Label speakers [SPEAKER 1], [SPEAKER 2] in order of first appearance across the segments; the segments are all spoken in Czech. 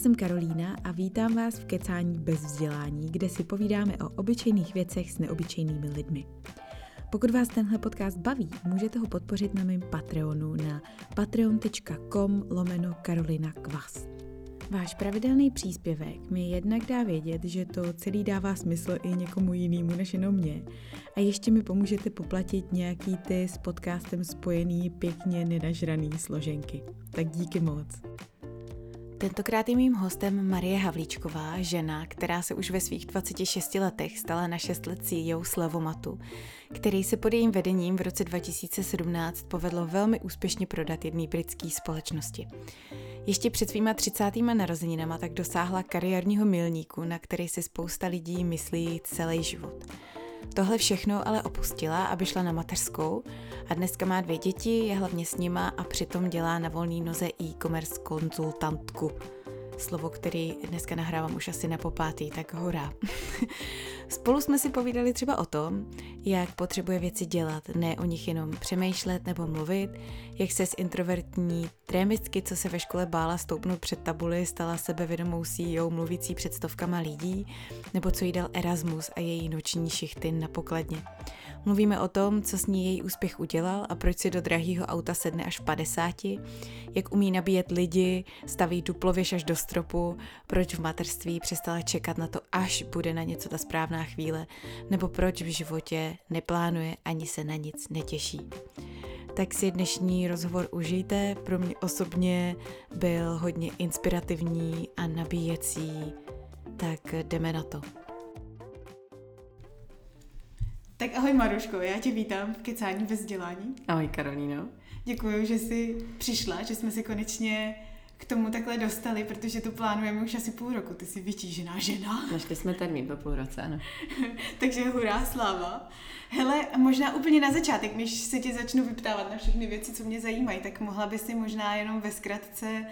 [SPEAKER 1] jsem Karolína a vítám vás v Kecání bez vzdělání, kde si povídáme o obyčejných věcech s neobyčejnými lidmi. Pokud vás tenhle podcast baví, můžete ho podpořit na mém Patreonu na patreon.com lomeno Karolina Kvas. Váš pravidelný příspěvek mi jednak dá vědět, že to celý dává smysl i někomu jinému než jenom mě. A ještě mi pomůžete poplatit nějaký ty s podcastem spojený pěkně nenažraný složenky. Tak díky moc. Tentokrát je mým hostem Marie Havlíčková, žena, která se už ve svých 26 letech stala na 6 let CEO Slavomatu, který se pod jejím vedením v roce 2017 povedlo velmi úspěšně prodat jedné britské společnosti. Ještě před svýma 30. narozeninama tak dosáhla kariérního milníku, na který si spousta lidí myslí celý život. Tohle všechno ale opustila, aby šla na mateřskou a dneska má dvě děti, je hlavně s nima a přitom dělá na volný noze e-commerce konzultantku slovo, který dneska nahrávám už asi na popátý, tak hurá. Spolu jsme si povídali třeba o tom, jak potřebuje věci dělat, ne o nich jenom přemýšlet nebo mluvit, jak se z introvertní trémistky, co se ve škole bála stoupnout před tabuli, stala sebevědomou CEO mluvící před stovkama lidí, nebo co jí dal Erasmus a její noční šichty na pokladně. Mluvíme o tom, co s ní její úspěch udělal a proč si do drahého auta sedne až v 50, jak umí nabíjet lidi, staví duplověž až do stropu, proč v materství přestala čekat na to, až bude na něco ta správná chvíle, nebo proč v životě neplánuje ani se na nic netěší. Tak si dnešní rozhovor užijte, pro mě osobně byl hodně inspirativní a nabíjecí, tak jdeme na to. Tak ahoj Maruško, já tě vítám v Kecání bez vzdělání.
[SPEAKER 2] Ahoj Karolíno.
[SPEAKER 1] Děkuji, že jsi přišla, že jsme si konečně k tomu takhle dostali, protože to plánujeme už asi půl roku. Ty jsi vytížená žena.
[SPEAKER 2] Našli jsme termín po půl roce, ano.
[SPEAKER 1] Takže hurá, sláva. Hele, možná úplně na začátek, než se tě začnu vyptávat na všechny věci, co mě zajímají, tak mohla by si možná jenom ve zkratce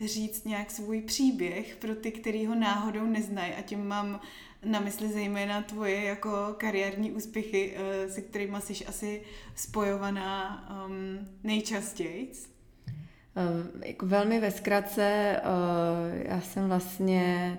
[SPEAKER 1] říct nějak svůj příběh pro ty, který ho náhodou neznají a tím mám na mysli zejména tvoje jako kariérní úspěchy, eh, se kterými jsi asi spojovaná um, nejčastěji.
[SPEAKER 2] Um, jako velmi ve zkratce, uh, já jsem vlastně,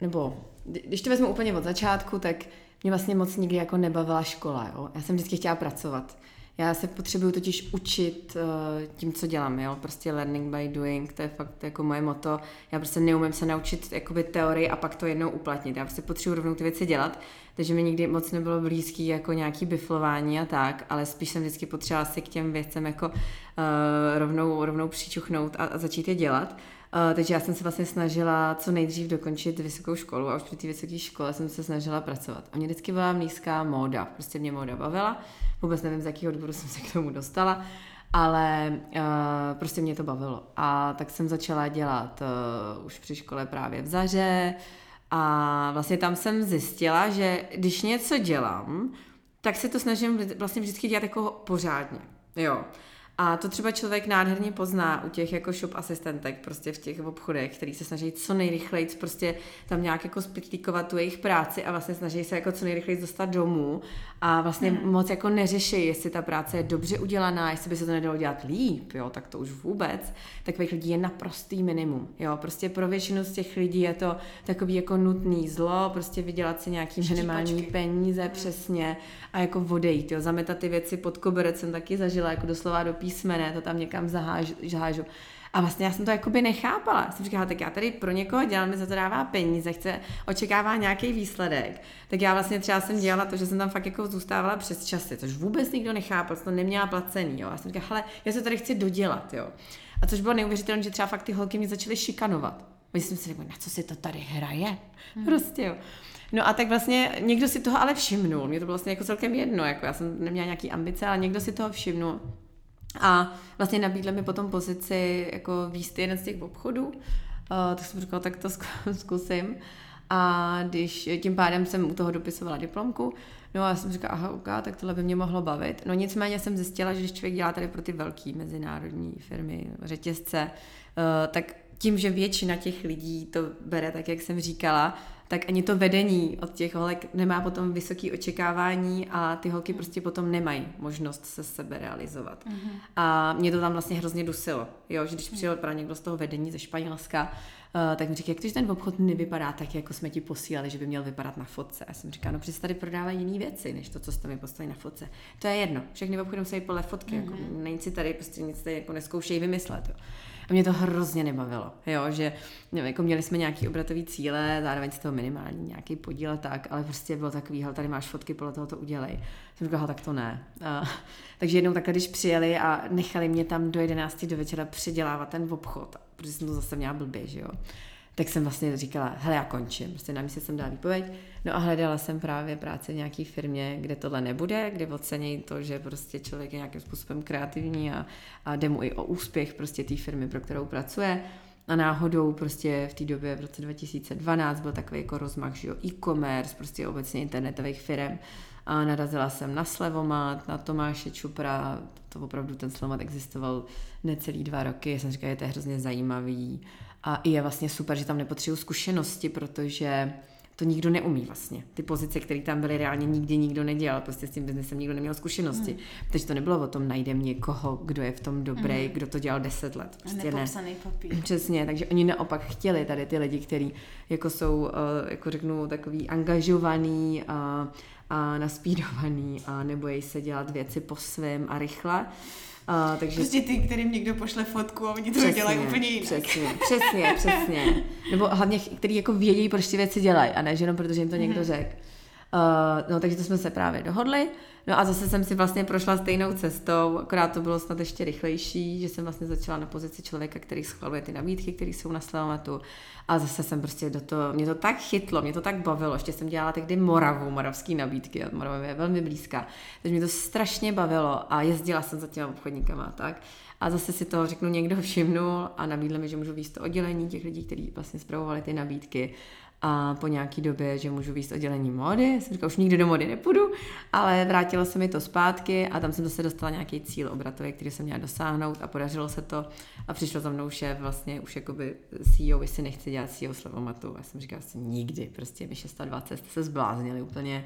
[SPEAKER 2] nebo když to vezmu úplně od začátku, tak mě vlastně moc nikdy jako nebavila škola, jo? Já jsem vždycky chtěla pracovat. Já se potřebuju totiž učit uh, tím, co dělám, jo, prostě learning by doing, to je fakt jako moje moto. Já prostě neumím se naučit jakoby teorii a pak to jednou uplatnit. Já prostě potřebuji rovnou ty věci dělat, takže mi nikdy moc nebylo blízký jako nějaký biflování a tak, ale spíš jsem vždycky potřebovala si k těm věcem jako uh, rovnou, rovnou přičuchnout a, a začít je dělat. Uh, takže já jsem se vlastně snažila co nejdřív dokončit vysokou školu a už při té vysoké škole jsem se snažila pracovat. A mě vždycky byla blízká móda, prostě mě móda bavila, vůbec nevím, z jakého důvodu jsem se k tomu dostala, ale uh, prostě mě to bavilo. A tak jsem začala dělat uh, už při škole právě v Zaře a vlastně tam jsem zjistila, že když něco dělám, tak se to snažím vlastně vždycky dělat jako pořádně. Jo. A to třeba člověk nádherně pozná u těch jako shop asistentek prostě v těch obchodech, který se snaží co nejrychleji prostě tam nějak jako spitlíkovat tu jejich práci a vlastně snaží se jako co nejrychleji dostat domů a vlastně hmm. moc jako neřeší, jestli ta práce je dobře udělaná, jestli by se to nedalo dělat líp, jo, tak to už vůbec. Takových lidí je naprostý minimum, jo, prostě pro většinu z těch lidí je to takový jako nutný zlo, prostě vydělat si nějaký minimální peníze hmm. přesně a jako odejít, jo, zametat ty věci pod koberec jsem taky zažila jako doslova do písmene, to tam někam zahážu. zahážu. A vlastně já jsem to jakoby nechápala. Já jsem říkala, tak já tady pro někoho dělám, mi za to dává peníze, chce, očekává nějaký výsledek. Tak já vlastně třeba jsem dělala to, že jsem tam fakt jako zůstávala přes časy, což vůbec nikdo nechápal, to neměla placený. Jo. Já jsem říkala, hele, já se tady chci dodělat. Jo. A což bylo neuvěřitelné, že třeba fakt ty holky mě začaly šikanovat. Oni jsem si řekla, na co si to tady hraje? Hmm. Prostě jo. No a tak vlastně někdo si toho ale všimnul. Mě to bylo vlastně jako celkem jedno, jako já jsem neměla nějaký ambice, ale někdo si toho všimnul. A vlastně nabídla mi potom pozici jako výst jeden z těch obchodů, uh, tak jsem říkala, tak to zkusím. A když tím pádem jsem u toho dopisovala diplomku, no a já jsem říkala, aha, ok, tak tohle by mě mohlo bavit. No nicméně jsem zjistila, že když člověk dělá tady pro ty velké mezinárodní firmy, řetězce, uh, tak tím, že většina těch lidí to bere tak, jak jsem říkala, tak ani to vedení od těch holek nemá potom vysoké očekávání a ty holky prostě potom nemají možnost se sebe realizovat. Mm-hmm. A mě to tam vlastně hrozně dusilo, jo, že když přijel právě někdo z toho vedení ze Španělska, Uh, tak mi říká, jak to, že ten obchod nevypadá tak, jako jsme ti posílali, že by měl vypadat na fotce. A jsem říkala, no přece tady prodávají jiné věci, než to, co jste mi poslali na fotce. To je jedno, všechny obchody musí podle fotky, mm-hmm. jako, mhm. není si tady, prostě nic tady jako neskoušej vymyslet. Jo. A mě to hrozně nebavilo, jo, že nevím, jako měli jsme nějaký obratový cíle, zároveň z toho minimální nějaký podíl tak, ale prostě bylo takový, hele, tady máš fotky, podle toho to udělej. Jsem říkala, tak to ne. A, takže jednou takhle, když přijeli a nechali mě tam do 11 do večera předělávat ten obchod, protože jsem to zase měla blbě, že jo tak jsem vlastně říkala, hele, já končím. Prostě na místě jsem dala výpověď. No a hledala jsem právě práci v nějaké firmě, kde tohle nebude, kde ocení to, že prostě člověk je nějakým způsobem kreativní a, a jde mu i o úspěch prostě té firmy, pro kterou pracuje. A náhodou prostě v té době v roce 2012 byl takový jako rozmach, že jo, e-commerce, prostě obecně internetových firm. A narazila jsem na Slevomat, na Tomáše Čupra, to opravdu ten Slevomat existoval necelý dva roky, jsem říkala, že to je hrozně zajímavý a je vlastně super, že tam nepotřebují zkušenosti, protože to nikdo neumí vlastně. Ty pozice, které tam byly, reálně nikdy nikdo nedělal, prostě s tím biznesem nikdo neměl zkušenosti. Mm. Takže to nebylo o tom, najdem někoho, kdo je v tom dobrý, mm. kdo to dělal deset let.
[SPEAKER 1] Prostě ne. papír.
[SPEAKER 2] Přesně, takže oni naopak chtěli tady ty lidi, kteří jako jsou, eh, jako řeknu, takový angažovaný a, a naspídovaný a nebojí se dělat věci po svém a rychle.
[SPEAKER 1] Uh, takže... Prostě ty, kterým někdo pošle fotku a oni to přesně, dělají úplně jinak.
[SPEAKER 2] Přesně, přesně, přesně. Nebo hlavně, který jako vědí, proč ty věci dělají a ne, že jenom protože jim to někdo mm-hmm. řekl. Uh, no takže to jsme se právě dohodli. No a zase jsem si vlastně prošla stejnou cestou, akorát to bylo snad ještě rychlejší, že jsem vlastně začala na pozici člověka, který schvaluje ty nabídky, které jsou na Slavomatu. A zase jsem prostě do toho, mě to tak chytlo, mě to tak bavilo, ještě jsem dělala tehdy Moravu, moravský nabídky, a Morava je velmi blízká. Takže mě to strašně bavilo a jezdila jsem za těma obchodníkama tak. A zase si toho řeknu, někdo všimnul a nabídl mi, že můžu víc to oddělení těch lidí, kteří vlastně zpravovali ty nabídky a po nějaký době, že můžu víc oddělení mody, jsem říkala, už nikdy do mody nepůjdu, ale vrátilo se mi to zpátky a tam jsem zase dostala nějaký cíl obratový, který jsem měla dosáhnout a podařilo se to a přišlo za mnou šéf vlastně už jakoby CEO, jestli nechci dělat CEO Slavomatu. Já jsem říkala, asi nikdy, prostě mi 620 jste se zbláznili úplně.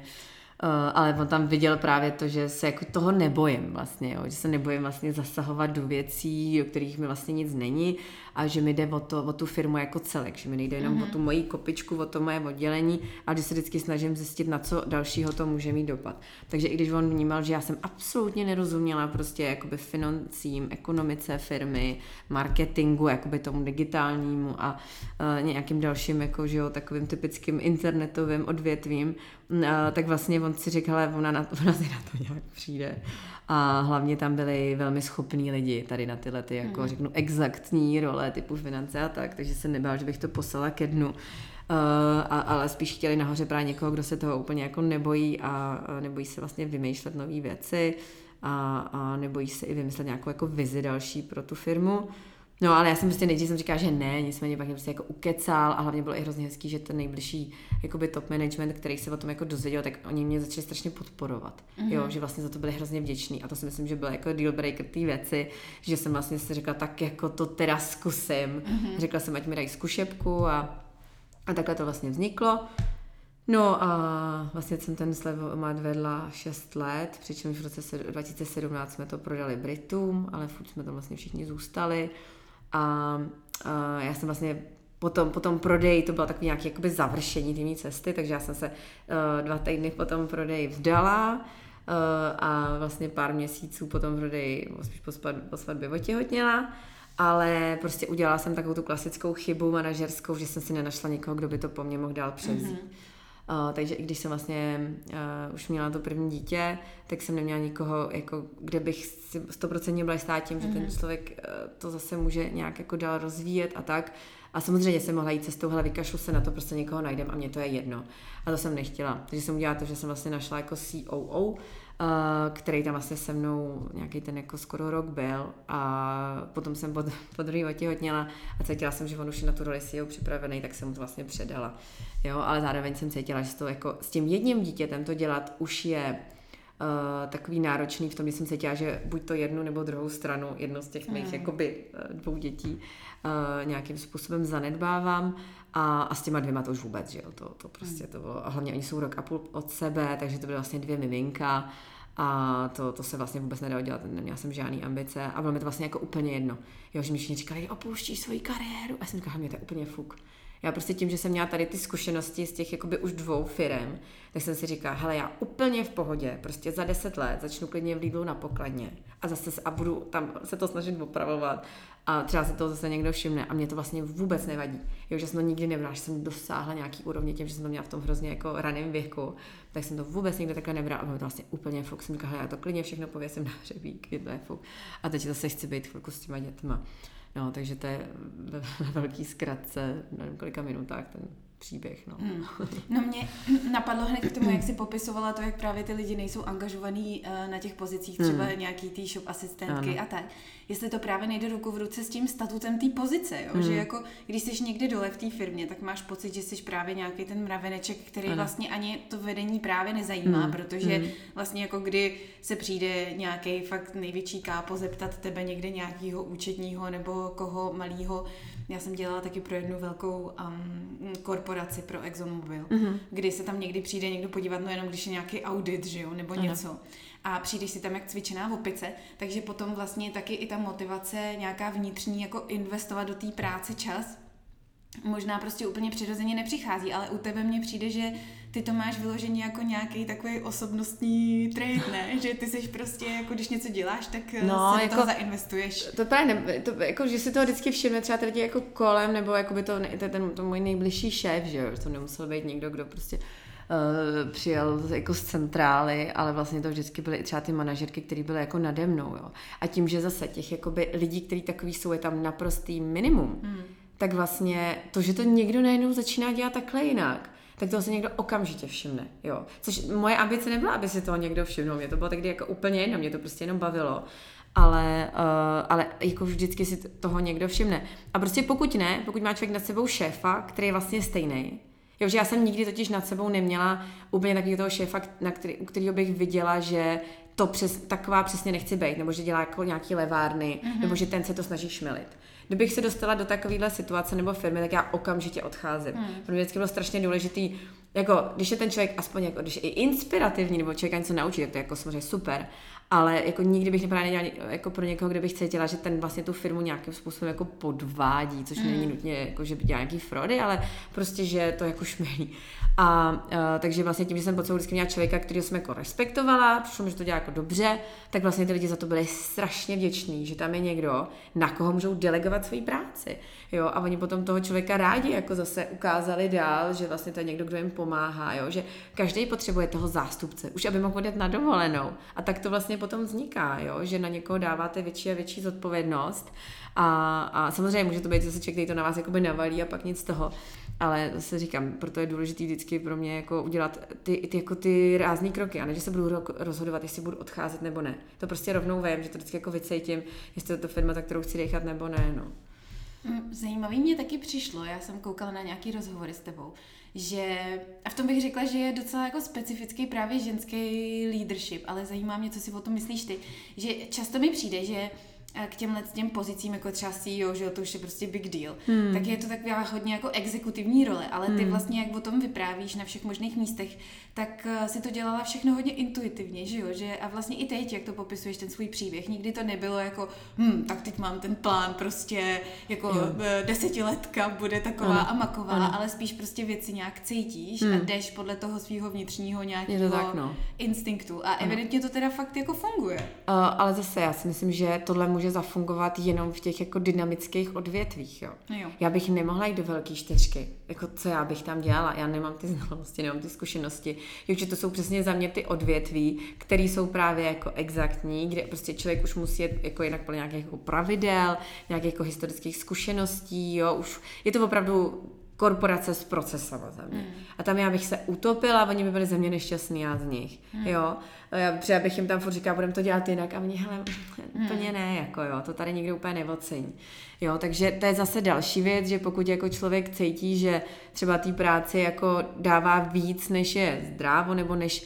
[SPEAKER 2] Uh, ale on tam viděl právě to, že se jako toho nebojím vlastně, jo, že se nebojím vlastně zasahovat do věcí, o kterých mi vlastně nic není a že mi jde o, to, o tu firmu jako celek, že mi nejde jenom mm-hmm. o tu moji kopičku, o to moje oddělení, ale že se vždycky snažím zjistit, na co dalšího to může mít dopad. Takže i když on vnímal, že já jsem absolutně nerozuměla prostě jakoby financím, ekonomice firmy, marketingu, jakoby tomu digitálnímu a uh, nějakým dalším jako, že jo, takovým typickým internetovým odvětvím, uh, tak vlastně on si říkal, ona, na, ona si na to nějak přijde. A hlavně tam byli velmi schopní lidi tady na tyhle ty, jako mm. řeknu, exaktní role typu finance a tak, takže se nebál, že bych to poslala ke dnu. Uh, a, ale spíš chtěli nahoře právě někoho, kdo se toho úplně jako nebojí a, a nebojí se vlastně vymýšlet nové věci a, a nebojí se i vymyslet nějakou jako vizi další pro tu firmu. No ale já jsem prostě nejdřív jsem říkala, že ne, nicméně pak mě prostě jako ukecal a hlavně bylo i hrozně hezký, že ten nejbližší jakoby top management, který se o tom jako dozvěděl, tak oni mě začali strašně podporovat. Mm-hmm. Jo, že vlastně za to byli hrozně vděční a to si myslím, že byl jako deal breaker té věci, že jsem vlastně si řekla, tak jako to teda zkusím. Mm-hmm. Řekla jsem, ať mi dají zkušebku a, a takhle to vlastně vzniklo. No a vlastně jsem ten slevomat vedla 6 let, přičemž v roce 2017 jsme to prodali Britům, ale furt jsme tam vlastně všichni zůstali. A, a já jsem vlastně potom, potom prodej, to bylo takový nějaký jakoby završení té cesty, takže já jsem se uh, dva týdny po tom prodeji vdala uh, a vlastně pár měsíců potom prodej, spíš po, spad, po svatbě otěhotněla, ale prostě udělala jsem takovou tu klasickou chybu manažerskou, že jsem si nenašla nikoho, kdo by to po mně mohl dál převzít. Mm-hmm. Uh, takže i když jsem vlastně uh, už měla to první dítě, tak jsem neměla nikoho, jako, kde bych si stoprocentně byla jistá tím, že mm-hmm. ten mhm. člověk uh, to zase může nějak jako dál rozvíjet a tak. A samozřejmě jsem mohla jít cestou, hele, vykašlu se na to, prostě někoho najdem a mě to je jedno. A to jsem nechtěla. Takže jsem udělala to, že jsem vlastně našla jako COO, Uh, který tam vlastně se mnou nějaký ten jako skoro rok byl a potom jsem pod, po druhý otěhotněla a cítila jsem, že on už je na tu roli CEO připravený, tak jsem mu to vlastně předala. Jo, ale zároveň jsem cítila, že to jako s tím jedním dítětem to dělat už je Uh, takový náročný v tom, že jsem cítila, že buď to jednu nebo druhou stranu, jedno z těch mých mm. jakoby dvou dětí uh, nějakým způsobem zanedbávám a, a s těma dvěma to už vůbec, že jo, to, to prostě mm. to bylo, a hlavně oni jsou rok a půl od sebe, takže to byly vlastně dvě miminka a to, to se vlastně vůbec nedalo dělat, neměla jsem žádný ambice a bylo mi to vlastně jako úplně jedno. Jo, že mi všichni říkali, opouštíš svoji kariéru. A já jsem říkala, mě to je úplně fuk. Já prostě tím, že jsem měla tady ty zkušenosti z těch jakoby už dvou firem, tak jsem si říkala, hele, já úplně v pohodě, prostě za deset let začnu klidně v Lidlu na pokladně a zase a budu tam se to snažit opravovat a třeba si to zase někdo všimne a mě to vlastně vůbec nevadí. Jo, že jsem to nikdy nebrala, že jsem dosáhla nějaký úrovně tím, že jsem to měla v tom hrozně jako raném věku, tak jsem to vůbec nikdy takhle nebrala a bylo to vlastně úplně fuk. Jsem říkala, já to klidně všechno pověsím na hřebík, je to je fuk. A teď zase chci být chvilku s těma dětma. No, takže to je ve velký zkratce, na několika minutách ten příběh. No. Hmm.
[SPEAKER 1] no mě napadlo hned k tomu, jak si popisovala to, jak právě ty lidi nejsou angažovaní uh, na těch pozicích, třeba hmm. nějaký tý shop asistentky ano. a tak. Jestli to právě nejde ruku v ruce s tím statutem té pozice, jo? Hmm. že jako když jsi někde dole v té firmě, tak máš pocit, že jsi právě nějaký ten mraveneček, který ano. vlastně ani to vedení právě nezajímá, hmm. protože hmm. vlastně jako kdy se přijde nějaký fakt největší kápo zeptat tebe někde nějakého účetního nebo koho malého já jsem dělala taky pro jednu velkou um, korporaci pro ExxonMobil, mm-hmm. kdy se tam někdy přijde někdo podívat, no jenom když je nějaký audit, že jo, nebo ano. něco. A přijdeš si tam jak cvičená v opice, takže potom vlastně taky i ta motivace nějaká vnitřní, jako investovat do té práce čas, možná prostě úplně přirozeně nepřichází, ale u tebe mně přijde, že ty to máš vyložený jako nějaký takový osobnostní trait, ne? Že ty jsi prostě, jako když něco děláš, tak eh, no, se jako, do toho zainvestuješ.
[SPEAKER 2] To právě, ne, to, jako, že si to vždycky všimne třeba lidi jako kolem, nebo jako by to, to, ten, to můj nejbližší šéf, že jo, to nemusel být někdo, kdo prostě uh, přijel jako z centrály, ale vlastně to vždycky byly třeba ty manažerky, které byly jako nade mnou, jo. A tím, že zase těch jakoby lidí, kteří takový jsou, je tam naprostý minimum, hmm. Tak vlastně to, že to někdo najednou začíná dělat takhle jinak, tak toho se někdo okamžitě všimne. Jo. Což moje ambice nebyla, aby si toho někdo všimnul. Mě to bylo tehdy jako úplně jedno, mě to prostě jenom bavilo. Ale, uh, ale jako vždycky si toho někdo všimne. A prostě pokud ne, pokud má člověk nad sebou šéfa, který je vlastně stejný, Jo, že já jsem nikdy totiž nad sebou neměla úplně takového toho šéfa, na který, u kterého bych viděla, že to přes, taková přesně nechci být, nebo že dělá jako nějaký levárny, mm-hmm. nebo že ten se to snaží šmelit kdybych se dostala do takovéhle situace nebo firmy, tak já okamžitě odcházím. Hmm. Pro mě vždycky bylo strašně důležitý, jako když je ten člověk aspoň jako, když je i inspirativní nebo člověk něco naučí, tak to je jako samozřejmě super, ale jako nikdy bych neprávě nedělala jako pro někoho, kde bych cítila, že ten vlastně tu firmu nějakým způsobem jako podvádí, což mm. není nutně jako, že by dělá nějaký frody, ale prostě, že to jako šmelí. A uh, takže vlastně tím, že jsem pod sebou vždycky měla člověka, který jsem jako respektovala, přišlo mi, že to dělá jako dobře, tak vlastně ty lidi za to byli strašně vděční, že tam je někdo, na koho můžou delegovat svoji práci. Jo, a oni potom toho člověka rádi jako zase ukázali dál, že vlastně to je někdo, kdo jim pomáhá, jo, že každý potřebuje toho zástupce, už aby mohl odjet na dovolenou. A tak to vlastně potom vzniká, jo, že na někoho dáváte větší a větší zodpovědnost. A, a samozřejmě může to být zase člověk, který to na vás jakoby navalí a pak nic z toho. Ale zase říkám, proto je důležité vždycky pro mě jako udělat ty, ty, jako ty rázné kroky a ne, že se budu rozhodovat, jestli budu odcházet nebo ne. To prostě rovnou vím, že to vždycky jako vycejtím, jestli je to firma, tak kterou chci dechat nebo ne. No.
[SPEAKER 1] Mm, zajímavý mě taky přišlo, já jsem koukala na nějaký rozhovory s tebou, že, a v tom bych řekla, že je docela jako specifický právě ženský leadership, ale zajímá mě, co si o tom myslíš ty, že často mi přijde, že k těmhle těm pozicím, jako třeba CEO, že to už je prostě big deal, hmm. tak je to taková hodně jako exekutivní role, ale ty hmm. vlastně, jak o tom vyprávíš na všech možných místech, tak uh, si to dělala všechno hodně intuitivně, že jo, že a vlastně i teď, jak to popisuješ, ten svůj příběh, nikdy to nebylo jako, hm, tak teď mám ten plán prostě jako jo. Eh, desetiletka bude taková ano. a maková, ano. ale spíš prostě věci nějak cítíš hmm. a jdeš podle toho svého vnitřního nějakého tak, no. instinktu a ano. evidentně to teda fakt jako funguje. Uh,
[SPEAKER 2] ale zase já si myslím, že tohle může zafungovat jenom v těch jako dynamických odvětvích, jo. jo. Já bych nemohla jít do velké čtyřky, jako co já bych tam dělala, já nemám ty znalosti, nemám ty zkušenosti, takže to jsou přesně za mě ty odvětví, které jsou právě jako exaktní, kde prostě člověk už musí jít jako jinak podle nějakých jako pravidel, nějakých jako historických zkušeností, jo, už je to opravdu korporace s procesama za mě. Mm. A tam já bych se utopila, oni by byli ze mě nešťastní, já z nich. Mm. Jo, já, třeba bych jim tam furt říkala, budeme to dělat jinak a oni, hele, mm. úplně ne, jako jo, to tady nikdo úplně neocení. Jo, takže to je zase další věc, že pokud jako člověk cítí, že třeba té práci jako dává víc, než je zdrávo, nebo než,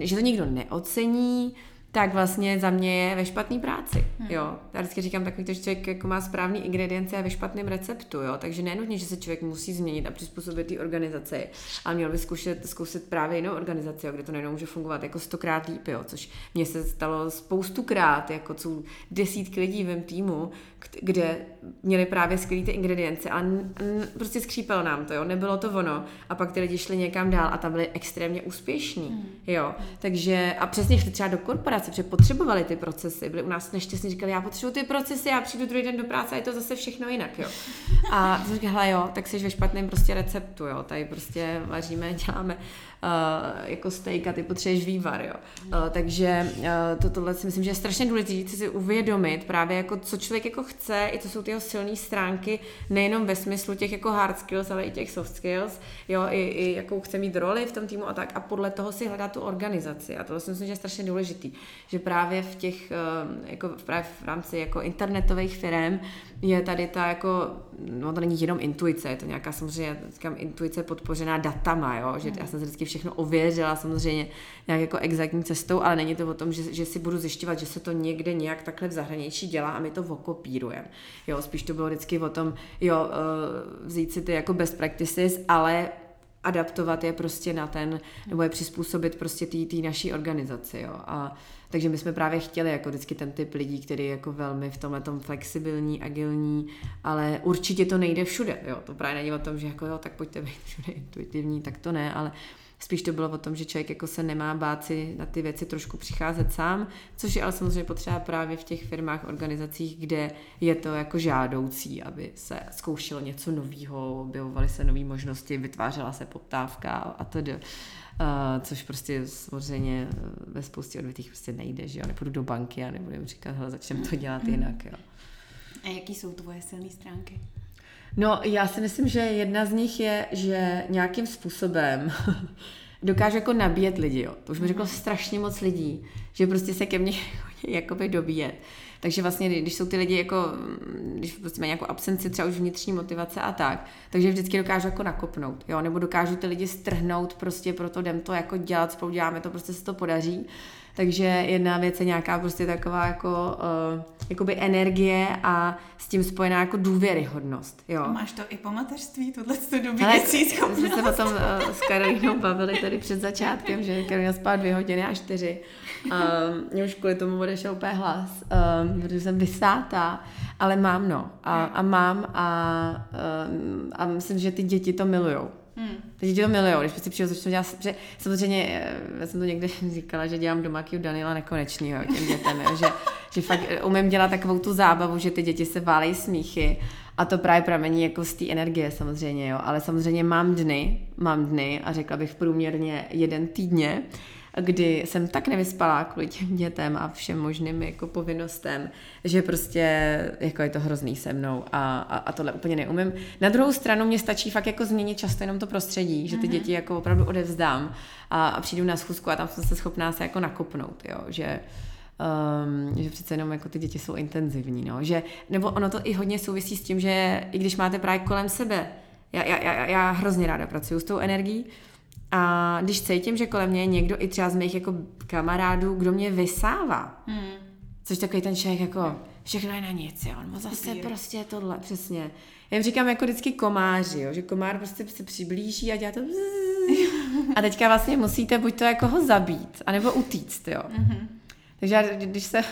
[SPEAKER 2] že to nikdo neocení, tak vlastně za mě je ve špatné práci. Hmm. Jo. Já vždycky říkám takový, že člověk jako má správný ingredience a ve špatném receptu. Jo. Takže nenutně, že se člověk musí změnit a přizpůsobit té organizaci, ale měl by zkusit, zkusit právě jinou organizaci, jo, kde to nejenom může fungovat jako stokrát líp, jo, což mně se stalo spoustukrát, jako jsou desítky lidí v týmu, kde měli právě skvělé ty ingredience a n- n- prostě skřípelo nám to, jo, nebylo to ono. A pak ty lidi šli někam dál a tam byli extrémně úspěšní, hmm. jo. Takže a přesně šli třeba do korporace, protože potřebovali ty procesy, byli u nás nešťastní, říkali, já potřebuji ty procesy, já přijdu druhý den do práce a je to zase všechno jinak, jo. A jsem říkala, jo, tak jsi ve špatném prostě receptu, jo, tady prostě vaříme, děláme uh, jako steak a ty potřebuješ vývar, jo. Uh, takže uh, to, tohle si myslím, že je strašně důležité si uvědomit právě jako co člověk jako chce, i to jsou ty jeho silné stránky, nejenom ve smyslu těch jako hard skills, ale i těch soft skills, jo, i, i jakou chce mít roli v tom týmu a tak a podle toho si hledat tu organizaci a to si myslím, že je strašně důležitý, že právě v těch, jako právě v rámci jako internetových firm je tady ta jako, no to není jenom intuice, je to nějaká samozřejmě, říkám, intuice podpořená datama, jo, že já jsem se vždycky všechno ověřila samozřejmě nějak jako exaktní cestou, ale není to o tom, že, že si budu zjišťovat, že se to někde nějak takhle v zahraničí dělá a my to okopírujeme. Jo, spíš to bylo vždycky o tom, jo, uh, vzít si ty jako best practices, ale adaptovat je prostě na ten, nebo je přizpůsobit prostě té naší organizaci, jo. A takže my jsme právě chtěli jako vždycky ten typ lidí, který je jako velmi v tomhle tom flexibilní, agilní, ale určitě to nejde všude, jo. To právě není o tom, že jako jo, tak pojďte být všude intuitivní, tak to ne, ale Spíš to bylo o tom, že člověk jako se nemá bát si na ty věci trošku přicházet sám, což je ale samozřejmě potřeba právě v těch firmách, organizacích, kde je to jako žádoucí, aby se zkoušelo něco nového, objevovaly se nové možnosti, vytvářela se poptávka a tedy. Uh, což prostě samozřejmě ve spoustě odvětích prostě nejde, že jo, nepůjdu do banky a nebudem říkat, hele, začneme to dělat jinak, jo.
[SPEAKER 1] A jaký jsou tvoje silné stránky?
[SPEAKER 2] No, já si myslím, že jedna z nich je, že nějakým způsobem dokážu jako nabíjet lidi, jo. To už mi řeklo strašně moc lidí, že prostě se ke mně jakoby dobíjet. Takže vlastně, když jsou ty lidi jako, když prostě mají nějakou absenci třeba už vnitřní motivace a tak, takže vždycky dokážu jako nakopnout, jo, nebo dokážu ty lidi strhnout prostě, proto jdem to jako dělat, spolu děláme to, prostě se to podaří. Takže jedna věc je nějaká prostě taková jako uh, jakoby energie a s tím spojená jako důvěryhodnost. Jo.
[SPEAKER 1] Máš to i po mateřství, tohle to dobíjecí
[SPEAKER 2] schopnost. jsme se potom uh, s Karolínou bavili tady před začátkem, že Karolina spala dvě hodiny a čtyři. Um, už kvůli tomu odešel úplně hlas, um, protože jsem vysátá, ale mám no. A, a mám a, um, a myslím, že ty děti to milujou. Hmm. Děti to milujou, když si přijdu, začnu dělat, že samozřejmě, eh, já jsem to někde říkala, že dělám doma Daniela nekonečnýho těm dětem, jo, že, že fakt eh, umím dělat takovou tu zábavu, že ty děti se válejí smíchy a to právě pramení jako z té energie samozřejmě, jo, ale samozřejmě mám dny, mám dny a řekla bych průměrně jeden týdně, kdy jsem tak nevyspala kvůli těm dětem a všem možným jako povinnostem, že prostě jako je to hrozný se mnou a, a, a tohle úplně neumím. Na druhou stranu mě stačí fakt jako změnit často jenom to prostředí, že ty mm-hmm. děti jako opravdu odevzdám a, a přijdu na schůzku a tam jsem se schopná se jako nakopnout, jo, že Um, že přece jenom jako ty děti jsou intenzivní, no, že, nebo ono to i hodně souvisí s tím, že i když máte právě kolem sebe, já, já, já, já hrozně ráda pracuji s tou energií, a když cítím, že kolem mě je někdo i třeba z mých jako kamarádů, kdo mě vysává, hmm. což takový ten člověk jako, všechno je na nic, jo, on zase Upír. prostě tohle, přesně. Já jim říkám jako vždycky komáři, jo, že komár prostě se přiblíží a dělá to a teďka vlastně musíte buď to jako ho zabít, anebo utíct, jo. Mm-hmm. Takže já, když se,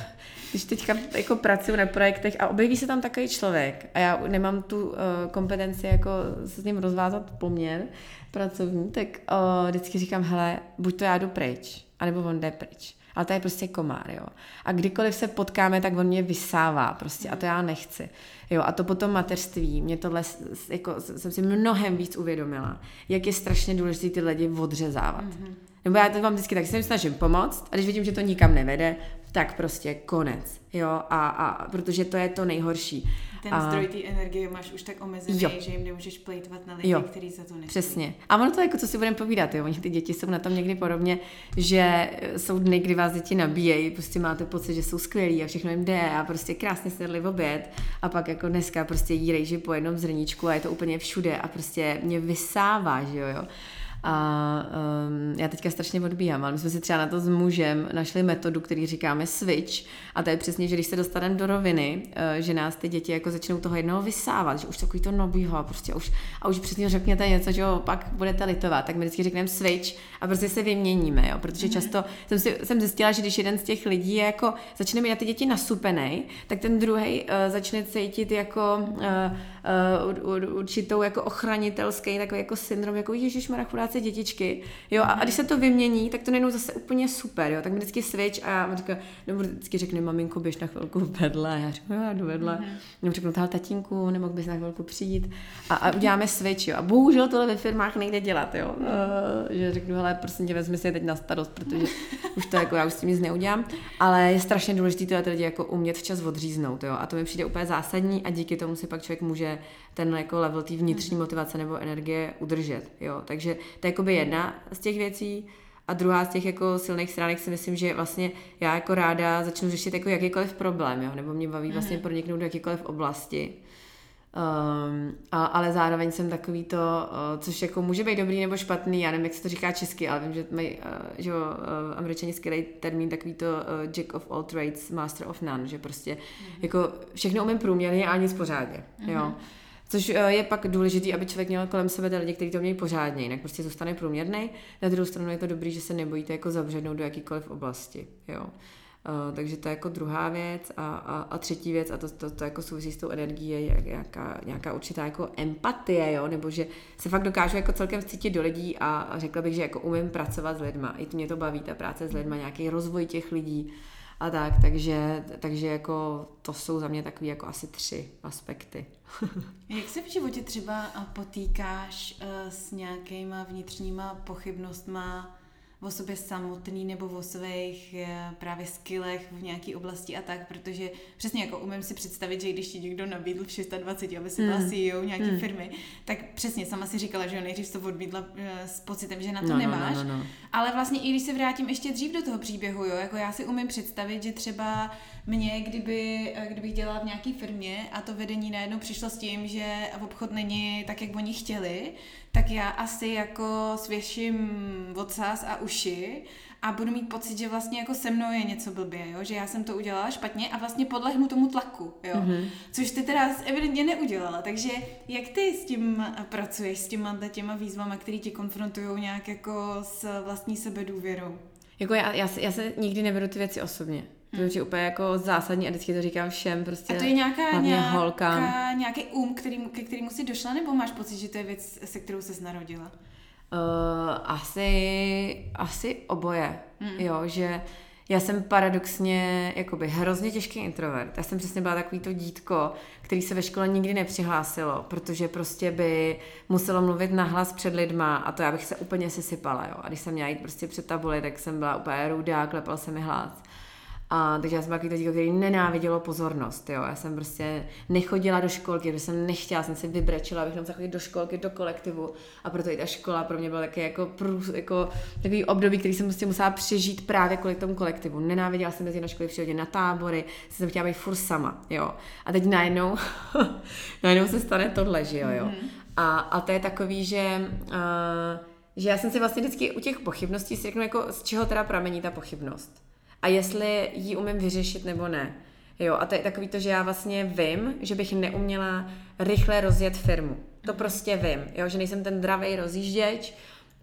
[SPEAKER 2] když teďka jako pracuji na projektech a objeví se tam takový člověk a já nemám tu uh, kompetenci jako se s ním rozvázat poměr, pracovní, tak o, vždycky říkám, hele, buď to já jdu pryč, anebo on jde pryč. Ale to je prostě komár, jo. A kdykoliv se potkáme, tak on mě vysává prostě a to já nechci. Jo, a to potom mateřství, mě tohle, jako, jsem si mnohem víc uvědomila, jak je strašně důležité ty lidi odřezávat. Mm-hmm. Nebo já to mám vždycky tak, se jim snažím pomoct a když vidím, že to nikam nevede, tak prostě konec, jo, a, a protože to je to nejhorší.
[SPEAKER 1] Ten a... zdroj té energie máš už tak omezený, jo. že jim nemůžeš plejtvat na lidi, jo. který za to nestojí.
[SPEAKER 2] Přesně. A ono to jako, co si budeme povídat, jo, oni ty děti jsou na tom někdy podobně, že jsou dny, kdy vás děti nabíjejí, prostě máte pocit, že jsou skvělí a všechno jim jde a prostě krásně snědli v oběd a pak jako dneska prostě jí rejži po jednom zrníčku a je to úplně všude a prostě mě vysává, že jo, jo. A um, já teďka strašně odbíhám, ale my jsme si třeba na to s mužem našli metodu, který říkáme switch. A to je přesně, že když se dostaneme do roviny, uh, že nás ty děti jako začnou toho jednoho vysávat, že už takový to nobího a prostě už, a už přesně řekněte něco, že jo, pak budete litovat, tak my vždycky řekneme switch a prostě se vyměníme, jo, protože mm-hmm. často jsem, si, jsem zjistila, že když jeden z těch lidí je jako začne mít na ty děti nasupený, tak ten druhý uh, začne cítit jako uh, uh, určitou jako ochranitelský takový jako syndrom, jako Ježíš chudá práce dětičky, jo, a, a když se to vymění, tak to nejenom zase úplně super, jo, tak mi vždycky switch a já říkám, nebo vždycky řekne, maminko, běž na chvilku vedle, já řeknu, já jdu vedle, mm-hmm. nebo řeknu, tahle tatínku, nemohl bys na chvilku přijít. A, a uděláme switch, jo, a bohužel tohle ve firmách nejde dělat, jo, uh, že řeknu, hele, prosím tě, vezmi si teď na starost, protože už to jako, já už s tím nic neudělám, ale je strašně důležité tyhle lidi jako umět včas odříznout, jo, a to mi přijde úplně zásadní a díky tomu si pak člověk může ten jako level té vnitřní mhm. motivace nebo energie udržet, jo, takže to je jakoby jedna z těch věcí. A druhá z těch jako silných stránek si myslím, že vlastně já jako ráda začnu řešit jako jakýkoliv problém, jo? nebo mě baví vlastně mhm. proniknout do jakýkoliv oblasti. Um, a, ale zároveň jsem takový to, uh, což jako může být dobrý nebo špatný, já nevím, jak se to říká česky, ale vím, že mají, uh, že uh, američani skvělý termín takový to uh, jack of all trades, master of none, že prostě mm-hmm. jako všechno umím průměrně a nic pořádně, mm-hmm. jo. Což eh, je pak důležité, aby člověk měl kolem sebe lidi, kteří to mějí pořádně, jinak prostě zůstane průměrný. Na druhou stranu je to dobrý, že se nebojíte jako zavřednout do jakýkoliv oblasti. Jo. Uh, takže to je jako druhá věc a, a, a třetí věc a to, to, to jako souvisí s tou energií je nějaká, nějaká určitá jako empatie, jo? nebo že se fakt dokážu jako celkem cítit do lidí a, a řekla bych, že jako umím pracovat s lidma. I mě to baví, ta práce s lidma, nějaký rozvoj těch lidí a tak, takže, takže jako to jsou za mě takové jako asi tři aspekty.
[SPEAKER 1] Jak se v životě třeba potýkáš uh, s nějakýma vnitřníma pochybnostma o sobě samotný nebo o svých eh, právě skillech v nějaké oblasti a tak, protože přesně jako umím si představit, že když ti někdo nabídl v 26, aby si byla hmm. CEO nějaké hmm. firmy, tak přesně sama si říkala, že nejdřív to odmítla eh, s pocitem, že na to no, no nemáš, no, no, no. ale vlastně i když se vrátím ještě dřív do toho příběhu, jo, jako já si umím představit, že třeba mě, kdyby, eh, kdybych dělala v nějaké firmě a to vedení najednou přišlo s tím, že obchod není tak, jak oni chtěli, tak já asi jako svěším odsaz a uši a budu mít pocit, že vlastně jako se mnou je něco blbě, jo? že já jsem to udělala špatně a vlastně podlehnu tomu tlaku, jo? Mm-hmm. což ty teda evidentně neudělala, takže jak ty s tím pracuješ, s těma, těma výzvama, které tě konfrontují nějak jako s vlastní sebedůvěrou?
[SPEAKER 2] Jako já, já, já se nikdy neberu ty věci osobně. To je úplně jako zásadní a vždycky to říkám všem, prostě
[SPEAKER 1] A to je nějaká, nějaká holkám. nějaký um, který, ke kterému si došla, nebo máš pocit, že to je věc, se kterou se narodila?
[SPEAKER 2] Uh, asi, asi oboje, mm. jo, že já jsem paradoxně jakoby hrozně těžký introvert. Já jsem přesně byla takový to dítko, který se ve škole nikdy nepřihlásilo, protože prostě by muselo mluvit nahlas před lidma a to já bych se úplně sesypala, jo. A když jsem měla jít prostě před tabuli, tak jsem byla úplně rudá, klepal se mi hlas. A, takže já jsem takový dítě, který nenávidělo pozornost, jo. Já jsem prostě nechodila do školky, protože jsem nechtěla, jsem si vybrečila, abych tam chodit do školky, do kolektivu. A proto i ta škola pro mě byla taky jako, průz, jako takový období, který jsem prostě musela přežít právě kvůli tomu kolektivu. Nenáviděla jsem jezdit na školy, přihodit na tábory, jsem chtěla být furt sama, jo. A teď najednou, najednou se stane tohle, že jo, jo. Mm-hmm. A, a to je takový, že uh, že já jsem si vlastně vždycky u těch pochybností si řeknu, jako z čeho teda pramení ta pochybnost a jestli ji umím vyřešit nebo ne. Jo, a to je takový to, že já vlastně vím, že bych neuměla rychle rozjet firmu. To prostě vím, jo, že nejsem ten dravý rozjížděč,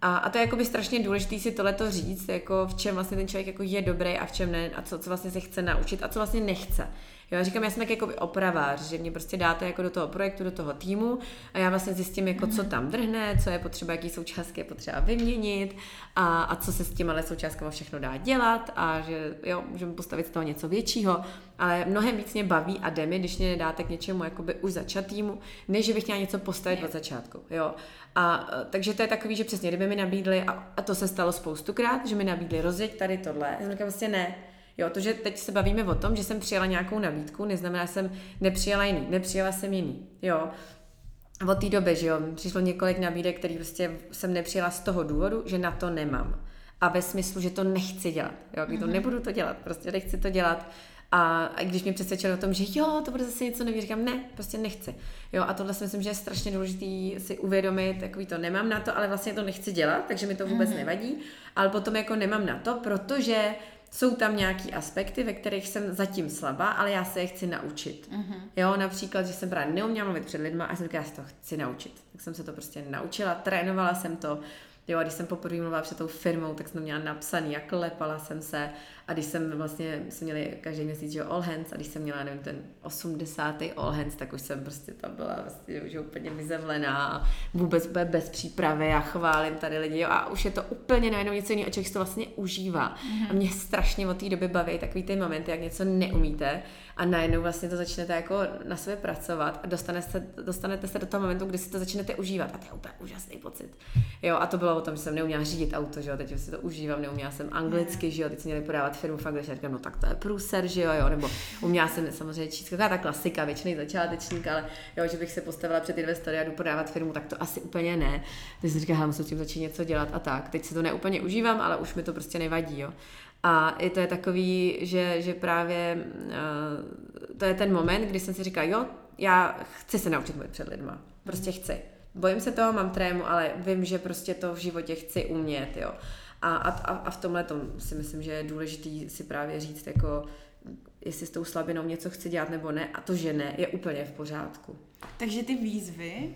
[SPEAKER 2] a, a to je jakoby strašně důležité si tohleto říct, jako v čem vlastně ten člověk jako je dobrý a v čem ne, a co, co vlastně se chce naučit a co vlastně nechce. Jo, já říkám, já jsem tak jako opravář, že mě prostě dáte jako do toho projektu, do toho týmu a já vlastně zjistím, jako co tam drhne, co je potřeba, jaký součástky je potřeba vyměnit a, a co se s těma součástkama všechno dá dělat a že jo, můžeme postavit z toho něco většího, ale mnohem víc mě baví a jde mi, když mě dáte k něčemu jakoby už týmu, než že bych chtěla něco postavit od začátku, jo. A takže to je takový, že přesně, kdyby mi nabídli, a, a to se stalo spoustukrát, že mi nabídli rozjeď tady tohle. Já jsem říkala, prostě ne. Jo, to, že teď se bavíme o tom, že jsem přijala nějakou nabídku, neznamená, že jsem nepřijala jiný. Nepřijala jsem jiný. Jo. Od té doby, že jo, přišlo několik nabídek, který prostě jsem nepřijela z toho důvodu, že na to nemám. A ve smyslu, že to nechci dělat. Jo, to mhm. nebudu to dělat, prostě nechci to dělat. A, a když mě přesvědčili o tom, že jo, to bude zase něco nový, říkám, ne, prostě nechci. Jo, a tohle si myslím, že je strašně důležité si uvědomit, takový to nemám na to, ale vlastně to nechci dělat, takže mi to vůbec mm-hmm. nevadí, ale potom jako nemám na to, protože jsou tam nějaký aspekty, ve kterých jsem zatím slabá, ale já se je chci naučit. Mm-hmm. Jo, například, že jsem právě neuměla mluvit před lidma a jsem říkala, já se to chci naučit. Tak jsem se to prostě naučila, trénovala jsem to, Jo, a když jsem poprvé mluvila před tou firmou, tak jsem to měla napsaný a klepala jsem se. A když jsem vlastně, jsme měli každý měsíc, že all hands, a když jsem měla, nevím, ten 80. all hands, tak už jsem prostě tam byla vlastně už úplně vyzevlená, vůbec bez přípravy a chválím tady lidi. Jo, a už je to úplně najednou něco jiného a člověk to vlastně užívá. Mm-hmm. A mě strašně od té doby baví takový ty momenty, jak něco neumíte a najednou vlastně to začnete jako na sebe pracovat a dostanete se, dostanete se do toho momentu, kdy si to začnete užívat a to je úplně úžasný pocit. Jo, a to bylo o tom, že jsem neuměla řídit auto, že jo, teď si to užívám, neuměla jsem anglicky, že jo, teď jsem měli podávat firmu v angličtině, říkám, no tak to je průser, že jo, jo, nebo uměla jsem samozřejmě číst, taková ta klasika, většiný začátečník, ale jo, že bych se postavila před investory a jdu podávat firmu, tak to asi úplně ne. Teď jsem říkala, musím tím začít něco dělat a tak. Teď si to neúplně užívám, ale už mi to prostě nevadí, jo. A i to je takový, že, že právě uh, to je ten moment, kdy jsem si říkala, jo, já chci se naučit mluvit před lidma. Prostě chci. Bojím se toho, mám trému, ale vím, že prostě to v životě chci umět, jo. A, a, a v tomhle tom si myslím, že je důležitý si právě říct, jako jestli s tou slabinou něco chci dělat nebo ne, a to, že ne, je úplně v pořádku.
[SPEAKER 1] Takže ty výzvy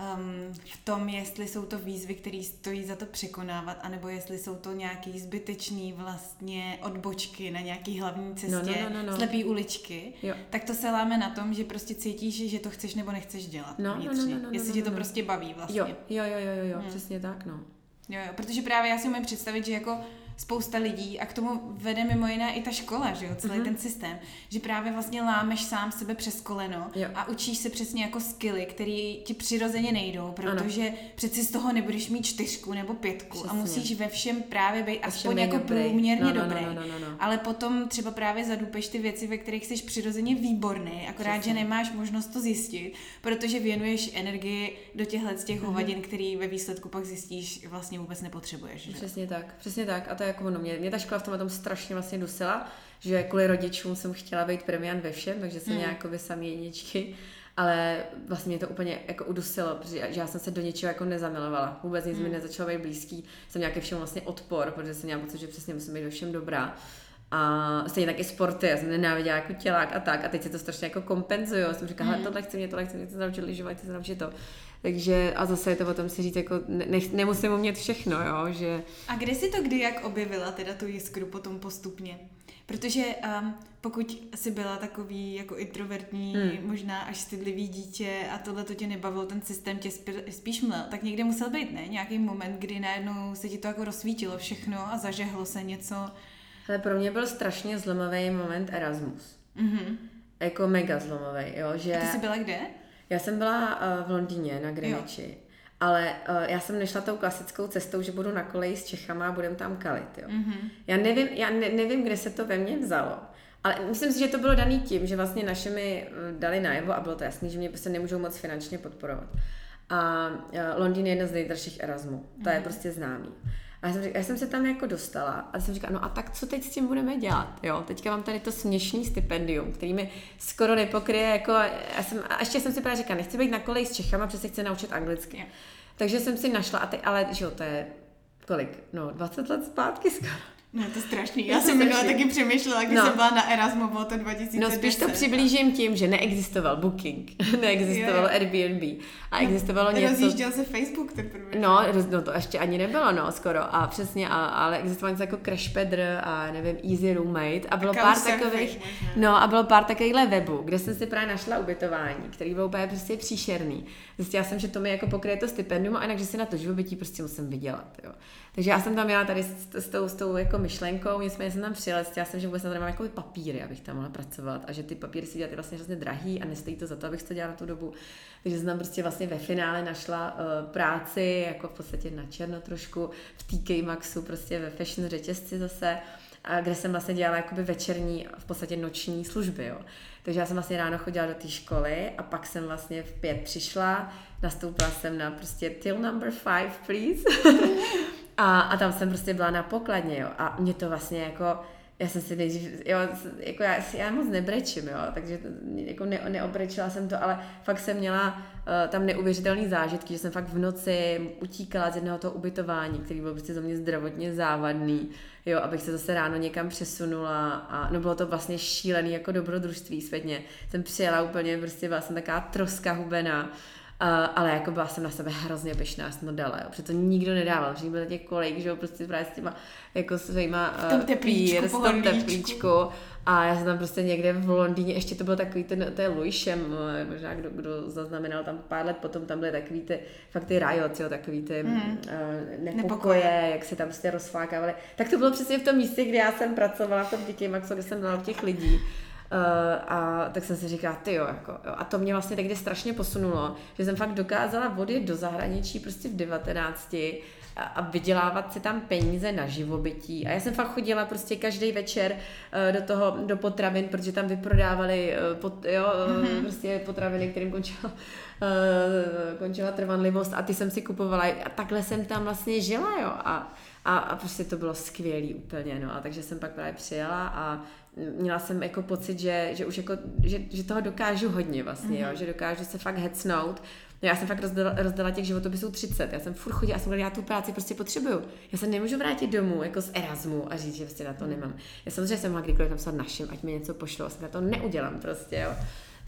[SPEAKER 1] um, v tom, jestli jsou to výzvy, které stojí za to překonávat, anebo jestli jsou to nějaký zbytečný vlastně odbočky na nějaký hlavní cestě, no, no, no, no, no. slepý uličky, jo. tak to se láme na tom, že prostě cítíš, že to chceš nebo nechceš dělat no, vnitřně. No, no, no, no, jestli no, no, tě to no. prostě baví vlastně.
[SPEAKER 2] Jo, jo, jo, jo, jo hmm. přesně tak, no.
[SPEAKER 1] Jo, jo, protože právě já si umím představit, že jako spousta lidí a k tomu vede mimo jiné i ta škola, že jo, celý mm-hmm. ten systém, že právě vlastně lámeš sám sebe přes koleno jo. a učíš se přesně jako skily, které ti přirozeně nejdou, protože ano. přeci z toho nebudeš mít čtyřku nebo pětku Přesně. a musíš ve všem právě být aspoň jako dobrý. průměrně no, no, dobrý. No, no, no, no, no. Ale potom třeba právě zadupeš ty věci, ve kterých jsi přirozeně výborný, akorát, Přesně. že nemáš možnost to zjistit, protože věnuješ energii do těchhle z těch mm-hmm. hovadin, který ve výsledku pak zjistíš vlastně vůbec nepotřebuješ. Že?
[SPEAKER 2] Přesně tak, přesně tak. A to jako ono. Mě, mě ta škola v tom tom strašně vlastně dusila, že kvůli rodičům jsem chtěla být premiant ve všem, takže jsem mm. měla jako sami jedničky ale vlastně mě to úplně jako udusilo, protože že já jsem se do něčeho jako nezamilovala. Vůbec nic mm. mi nezačalo být blízký. Jsem nějaký všem vlastně odpor, protože jsem měla pocit, že přesně musím být ve všem dobrá. A stejně tak i sporty, já jsem nenáviděla jako tělák a tak. A teď si to strašně jako kompenzuju. Já jsem říkala, mm. tohle chci mě, tohle chci mě, to naučit lyžovat, chci se naučit to. Takže a zase je to o tom si říct, jako ne, nemusím umět všechno, jo, že...
[SPEAKER 1] A kde si to kdy jak objevila teda tu jiskru potom postupně? Protože um, pokud jsi byla takový jako introvertní, hmm. možná až stydlivý dítě a tohle to tě nebavilo, ten systém tě spíš mlel, tak někde musel být, ne? Nějaký moment, kdy najednou se ti to jako rozsvítilo všechno a zažehlo se něco.
[SPEAKER 2] Ale pro mě byl strašně zlomový moment Erasmus. Mm-hmm. Jako mega zlomový, jo, že...
[SPEAKER 1] A ty jsi byla kde?
[SPEAKER 2] Já jsem byla uh, v Londýně na Greenwichi. Ale uh, já jsem nešla tou klasickou cestou, že budu na koleji s Čechama a budem tam kalit. Jo. Mm-hmm. Já nevím, já ne, nevím, kde se to ve mně vzalo. Ale myslím si, že to bylo daný tím, že vlastně naše mi uh, dali najevo a bylo to jasné, že mě prostě nemůžou moc finančně podporovat. A Londýn je jedna z nejdražších Erasmů. To mm-hmm. je mhm. prostě známý. A já jsem, říkala, já jsem se tam jako dostala a jsem říkala, no a tak co teď s tím budeme dělat? Jo, teďka mám tady to směšný stipendium, který mi skoro nepokryje, jako, já jsem, a ještě jsem si právě říkala, nechci být na koleji s Čechama, protože se chci naučit anglicky. Yeah. Takže jsem si našla, a teď, ale že jo, to je kolik? No, 20 let zpátky skoro.
[SPEAKER 1] No to je strašný. Já jsem minule taky přemýšlela, když no. jsem byla na Erasmu, bylo to 2010.
[SPEAKER 2] No spíš to přiblížím tím, že neexistoval Booking, neexistoval jo. Airbnb a no, existovalo
[SPEAKER 1] no,
[SPEAKER 2] něco...
[SPEAKER 1] Rozjížděl se Facebook teprve.
[SPEAKER 2] No, no, to ještě ani nebylo, no, skoro. A přesně, a, ale existovalo něco jako Crashpedr a nevím, Easy Roommate a bylo a pár takových... No a bylo pár takovýchhle webů, kde jsem si právě našla ubytování, který byl úplně prostě příšerný. Zjistila jsem, že to mi jako pokryje to stipendium a jinak, že si na to živobytí prostě musím vydělat, jo. Takže já jsem tam měla tady s, s, tou, s tou jako myšlenkou, nicméně jsem tam přijela, já jsem, že vůbec na to jako papíry, abych tam mohla pracovat a že ty papíry si dělat je vlastně hrozně drahý a nestojí to za to, abych to dělala tu dobu. Takže jsem tam prostě vlastně ve finále našla uh, práci, jako v podstatě na černo trošku, v TK Maxu, prostě ve fashion řetězci zase, a kde jsem vlastně dělala jakoby večerní, v podstatě noční služby, jo. Takže já jsem vlastně ráno chodila do té školy a pak jsem vlastně v pět přišla, nastoupila jsem na prostě till number five, please. a, a tam jsem prostě byla na pokladně, jo. A mě to vlastně jako, já jsem si nejdřív, jo, jako já, já moc nebrečím, jo, takže jako ne, neobrečila jsem to, ale fakt jsem měla uh, tam neuvěřitelný zážitky, že jsem fakt v noci utíkala z jednoho toho ubytování, který byl prostě za mě zdravotně závadný, jo, abych se zase ráno někam přesunula a no bylo to vlastně šílený jako dobrodružství světně. Jsem přijela úplně, prostě byla jsem taková troska hubená Uh, ale jako byla jsem na sebe hrozně pyšná, jsem to dala, jo, protože to nikdo nedával, že byl těch kolik, že jo, prostě právě s těma, jako svýma
[SPEAKER 1] uh, v tom teplíčku,
[SPEAKER 2] pír, v tom teplíčku a já jsem tam prostě někde v Londýně, ještě to byl takový ten, to je Luishem, možná kdo, kdo zaznamenal tam pár let potom, tam byly takový ty, fakt ty riot, jo, takový ty mm. uh, nepokoje, Nepokoje. jak se tam prostě rozflákávali. Tak to bylo přesně v tom místě, kde já jsem pracovala, v tom DK Maxu, kde jsem byla těch lidí. Uh, a tak jsem si říkala, ty jo, jako, jo. A to mě vlastně tehdy strašně posunulo, že jsem fakt dokázala odjet do zahraničí prostě v 19 a, a vydělávat si tam peníze na živobytí. A já jsem fakt chodila prostě každý večer uh, do toho, do potravin, protože tam vyprodávali uh, pot, jo, mm-hmm. prostě potraviny, kterým končila, končila trvanlivost a ty jsem si kupovala a takhle jsem tam vlastně žila, jo. A, a, a prostě to bylo skvělý úplně, no. A takže jsem pak právě přijela a měla jsem jako pocit, že, že už jako, že, že toho dokážu hodně vlastně, mm-hmm. jo, mhm. že dokážu se fakt hecnout. No já jsem fakt rozdala, rozdala těch životopisů 30. Já jsem furt chodila a jsem já tu práci prostě potřebuju. Já se nemůžu vrátit domů jako z Erasmu a říct, že prostě na to nemám. Já samozřejmě jsem mohla kdykoliv tam psat našim, ať mi něco pošlo, na to neudělám prostě, jo.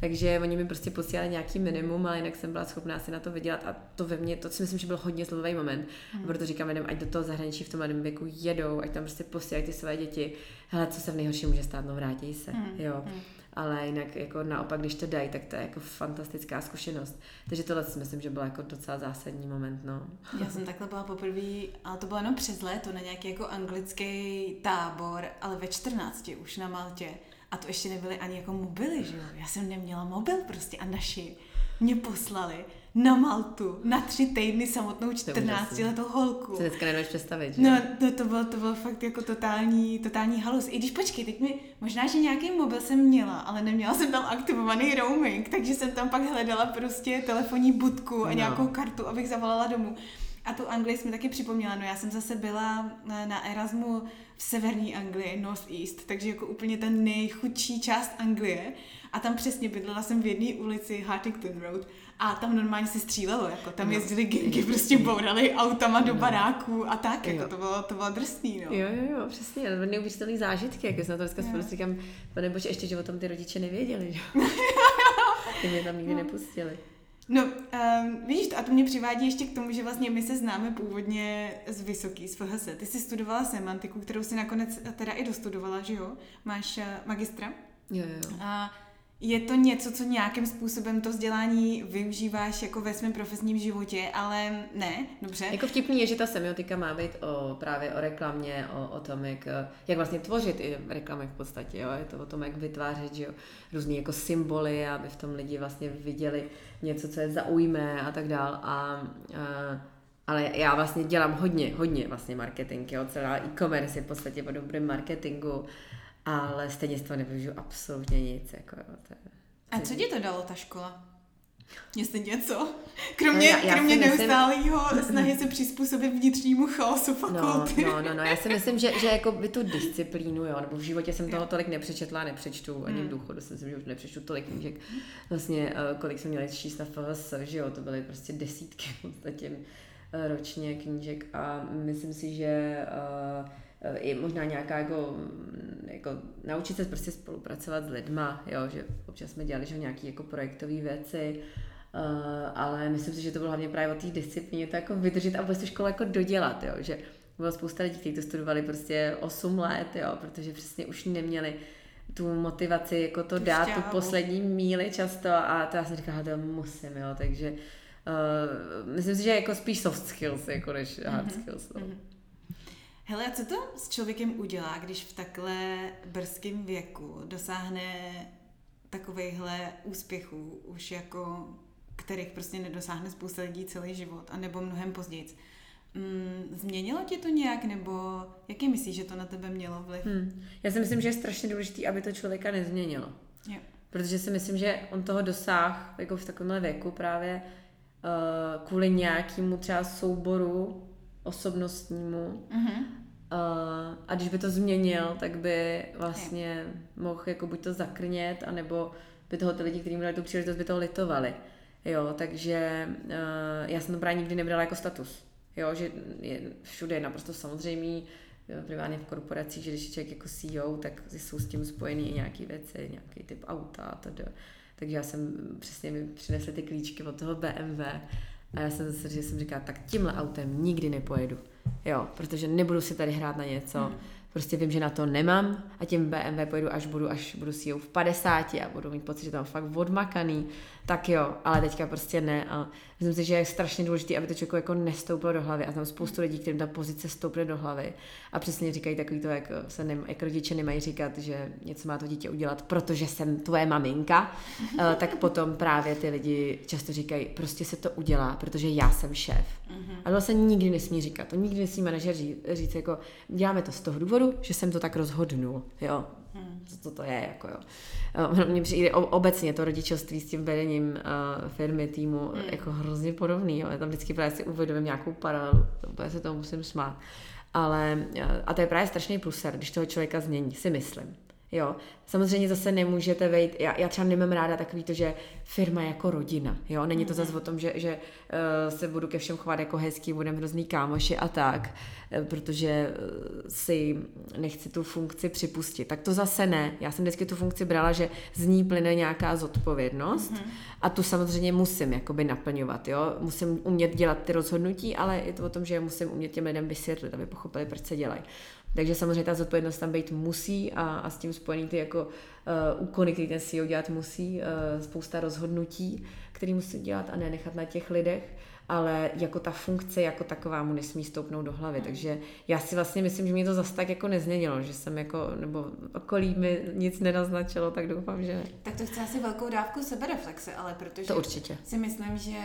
[SPEAKER 2] Takže oni mi prostě posílali nějaký minimum, ale jinak jsem byla schopná si na to vydělat a to ve mně, to si myslím, že byl hodně zlový moment. Hmm. Proto říkám lidem, ať do toho zahraničí v tom mladém věku jedou, ať tam prostě posílají ty své děti. Hele, co se v nejhorším může stát, no vrátí se, hmm. jo. Hmm. Ale jinak jako naopak, když to dají, tak to je jako fantastická zkušenost. Takže tohle si myslím, že byl jako docela zásadní moment, no.
[SPEAKER 1] Já jsem takhle byla poprvé, ale to bylo jenom přes léto, na nějaký jako anglický tábor, ale ve 14 už na Maltě. A to ještě nebyly ani jako mobily, že jo? Já jsem neměla mobil prostě a naši mě poslali na Maltu na tři týdny samotnou 14 letou holku.
[SPEAKER 2] Co dneska nedokážeš představit, že?
[SPEAKER 1] No, to, to, bylo, to bylo fakt jako totální, totální halus. I když počkej, teď mi, možná, že nějaký mobil jsem měla, ale neměla jsem tam aktivovaný roaming, takže jsem tam pak hledala prostě telefonní budku a no. nějakou kartu, abych zavolala domů. A tu Anglii jsme taky připomněla, no já jsem zase byla na Erasmu v severní Anglii, North East, takže jako úplně ten nejchudší část Anglie. A tam přesně bydlela jsem v jedné ulici Hartington Road a tam normálně se střílelo, jako tam no. jezdili gengy, prostě bourali autama do no. baráků a tak, jako to bylo, to bylo drsný, no.
[SPEAKER 2] Jo, jo, jo, přesně, neuvěřitelný zážitky, jak jsem na to dneska spolu říkám, nebo ještě, že o tom ty rodiče nevěděli, že? Ty mě tam nikdy no. nepustili.
[SPEAKER 1] No, um, vidíš, a to mě přivádí ještě k tomu, že vlastně my se známe původně z Vysoký, z FHS. Ty jsi studovala semantiku, kterou si nakonec teda i dostudovala, že jo? Máš uh, magistra?
[SPEAKER 2] Jo, jo.
[SPEAKER 1] A je to něco, co nějakým způsobem to vzdělání využíváš jako ve svém profesním životě, ale ne, dobře.
[SPEAKER 2] Jako vtipný je, že ta semiotika má být o, právě o reklamě, o, o tom, jak, jak vlastně tvořit i reklamy v podstatě, jo? je to o tom, jak vytvářet že jo? různý jako symboly, aby v tom lidi vlastně viděli něco, co je zaujme a tak dál. A, a ale já vlastně dělám hodně, hodně vlastně marketing, jo? celá e-commerce je v podstatě o dobrém marketingu, ale stejně z toho nevyužiju absolutně nic. Jako, to je,
[SPEAKER 1] a co ti to dalo ta škola? Jestli něco. Kromě, no, já, já kromě neustálého myslím... snahy se přizpůsobit vnitřnímu chaosu fakulty.
[SPEAKER 2] No, no, no, no, já si myslím, že, že jako by tu disciplínu, jo, nebo v životě jsem toho tolik nepřečetla, nepřečtu, ani v hmm. důchodu si myslím, že už nepřečtu tolik knížek. Vlastně, eh, kolik jsem měla číst na FHS, že jo, to byly prostě desítky v podstatě eh, ročně knížek a myslím si, že uh, i možná nějaká jako, jako naučit se prostě spolupracovat s lidma, jo, že občas jsme dělali že nějaké jako projektové věci, uh, ale myslím si, že to bylo hlavně právě o té disciplíně, to jako vydržet a vůbec tu školu jako dodělat, jo, že bylo spousta lidí, kteří to studovali prostě 8 let, jo, protože přesně už neměli tu motivaci jako to dát, tu poslední míli často a to já jsem říkala, to musím, jo, takže uh, myslím si, že jako spíš soft skills, jako než hard mm-hmm. skills. No. Mm-hmm.
[SPEAKER 1] Hele, a co to s člověkem udělá, když v takhle brzkém věku dosáhne takovejhle úspěchů, už jako kterých prostě nedosáhne spousta lidí celý život, anebo mnohem později. Mm, změnilo tě to nějak, nebo jaký myslíš, že to na tebe mělo vliv? Hmm.
[SPEAKER 2] Já si myslím, že je strašně důležité, aby to člověka nezměnilo. Jo. Protože si myslím, že on toho dosáh jako v takovémhle věku právě uh, kvůli nějakému třeba souboru osobnostnímu. Mm-hmm. Uh, a když by to změnil, tak by vlastně mohl jako buď to zakrnět, anebo by toho ty lidi, kteří měli tu příležitost, by toho litovali. Jo, takže uh, já jsem to právě nikdy nebrala jako status. Jo, že je všude je naprosto samozřejmý, primárně v korporacích, že když je člověk jako CEO, tak jsou s tím spojený i nějaké věci, nějaký typ auta a tedy. Takže já jsem přesně mi přinesla ty klíčky od toho BMW a já jsem zase, že jsem říkala, tak tímhle autem nikdy nepojedu. Jo, protože nebudu si tady hrát na něco, mm prostě vím, že na to nemám a tím BMW pojedu, až budu, až budu si v 50 a budu mít pocit, že tam fakt odmakaný, tak jo, ale teďka prostě ne a myslím si, že je strašně důležité, aby to člověk jako nestouplo do hlavy a tam spoustu lidí, kterým ta pozice stoupne do hlavy a přesně říkají takový to, jak se nem, jak rodiče nemají říkat, že něco má to dítě udělat, protože jsem tvoje maminka, eh, tak potom právě ty lidi často říkají, prostě se to udělá, protože já jsem šéf. Mm-hmm. A to se nikdy nesmí říkat, to nikdy nesmí manažer říct, říct jako děláme to z toho důvodu, že jsem to tak rozhodnul, jo. Co to je, jako jo. Mně přijde obecně to rodičovství s tím vedením uh, firmy, týmu, hmm. jako hrozně podobný, jo. Já tam vždycky právě si uvědomím nějakou paralelu, to se tomu musím smát. Ale, a to je právě strašný pluser, když toho člověka změní, si myslím. Jo, samozřejmě zase nemůžete vejít, já, já třeba nemám ráda takový to, že firma jako rodina, jo, není to zase o tom, že, že uh, se budu ke všem chovat jako hezký, budeme hrozný kámoši a tak, uh, protože uh, si nechci tu funkci připustit. Tak to zase ne, já jsem vždycky tu funkci brala, že z ní plyne nějaká zodpovědnost mm-hmm. a tu samozřejmě musím jakoby naplňovat, jo, musím umět dělat ty rozhodnutí, ale je to o tom, že musím umět těm lidem vysvětlit, aby pochopili, proč se dělají. Takže samozřejmě ta zodpovědnost tam být musí a, a s tím spojený ty jako uh, úkony, které ten CEO dělat musí, uh, spousta rozhodnutí, které musí dělat a ne nechat na těch lidech ale jako ta funkce jako taková mu nesmí stoupnout do hlavy. Takže já si vlastně myslím, že mě to zase tak jako nezměnilo, že jsem jako, nebo okolí mi nic nenaznačilo, tak doufám, že ne.
[SPEAKER 1] Tak to chce asi velkou dávku sebereflexe, ale protože
[SPEAKER 2] to určitě.
[SPEAKER 1] si myslím, že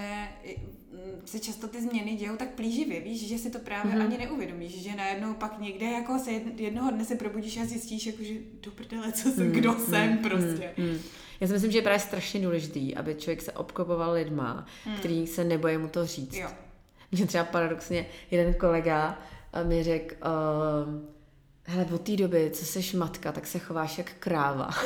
[SPEAKER 1] se často ty změny dějou tak plíživě, víš, že si to právě mm-hmm. ani neuvědomíš, že najednou pak někde jako se jednoho dne se probudíš a zjistíš, jako, že do prdele, co jsem, mm-hmm. kdo mhm. jsem prostě. Mm-hmm.
[SPEAKER 2] Já si myslím, že je právě strašně důležitý, aby člověk se obklopoval lidma, mm. který se nebojí mu to říct. Jo. Mě třeba paradoxně jeden kolega mi řekl, uh, hele, od té doby, co jsi matka, tak se chováš jak kráva.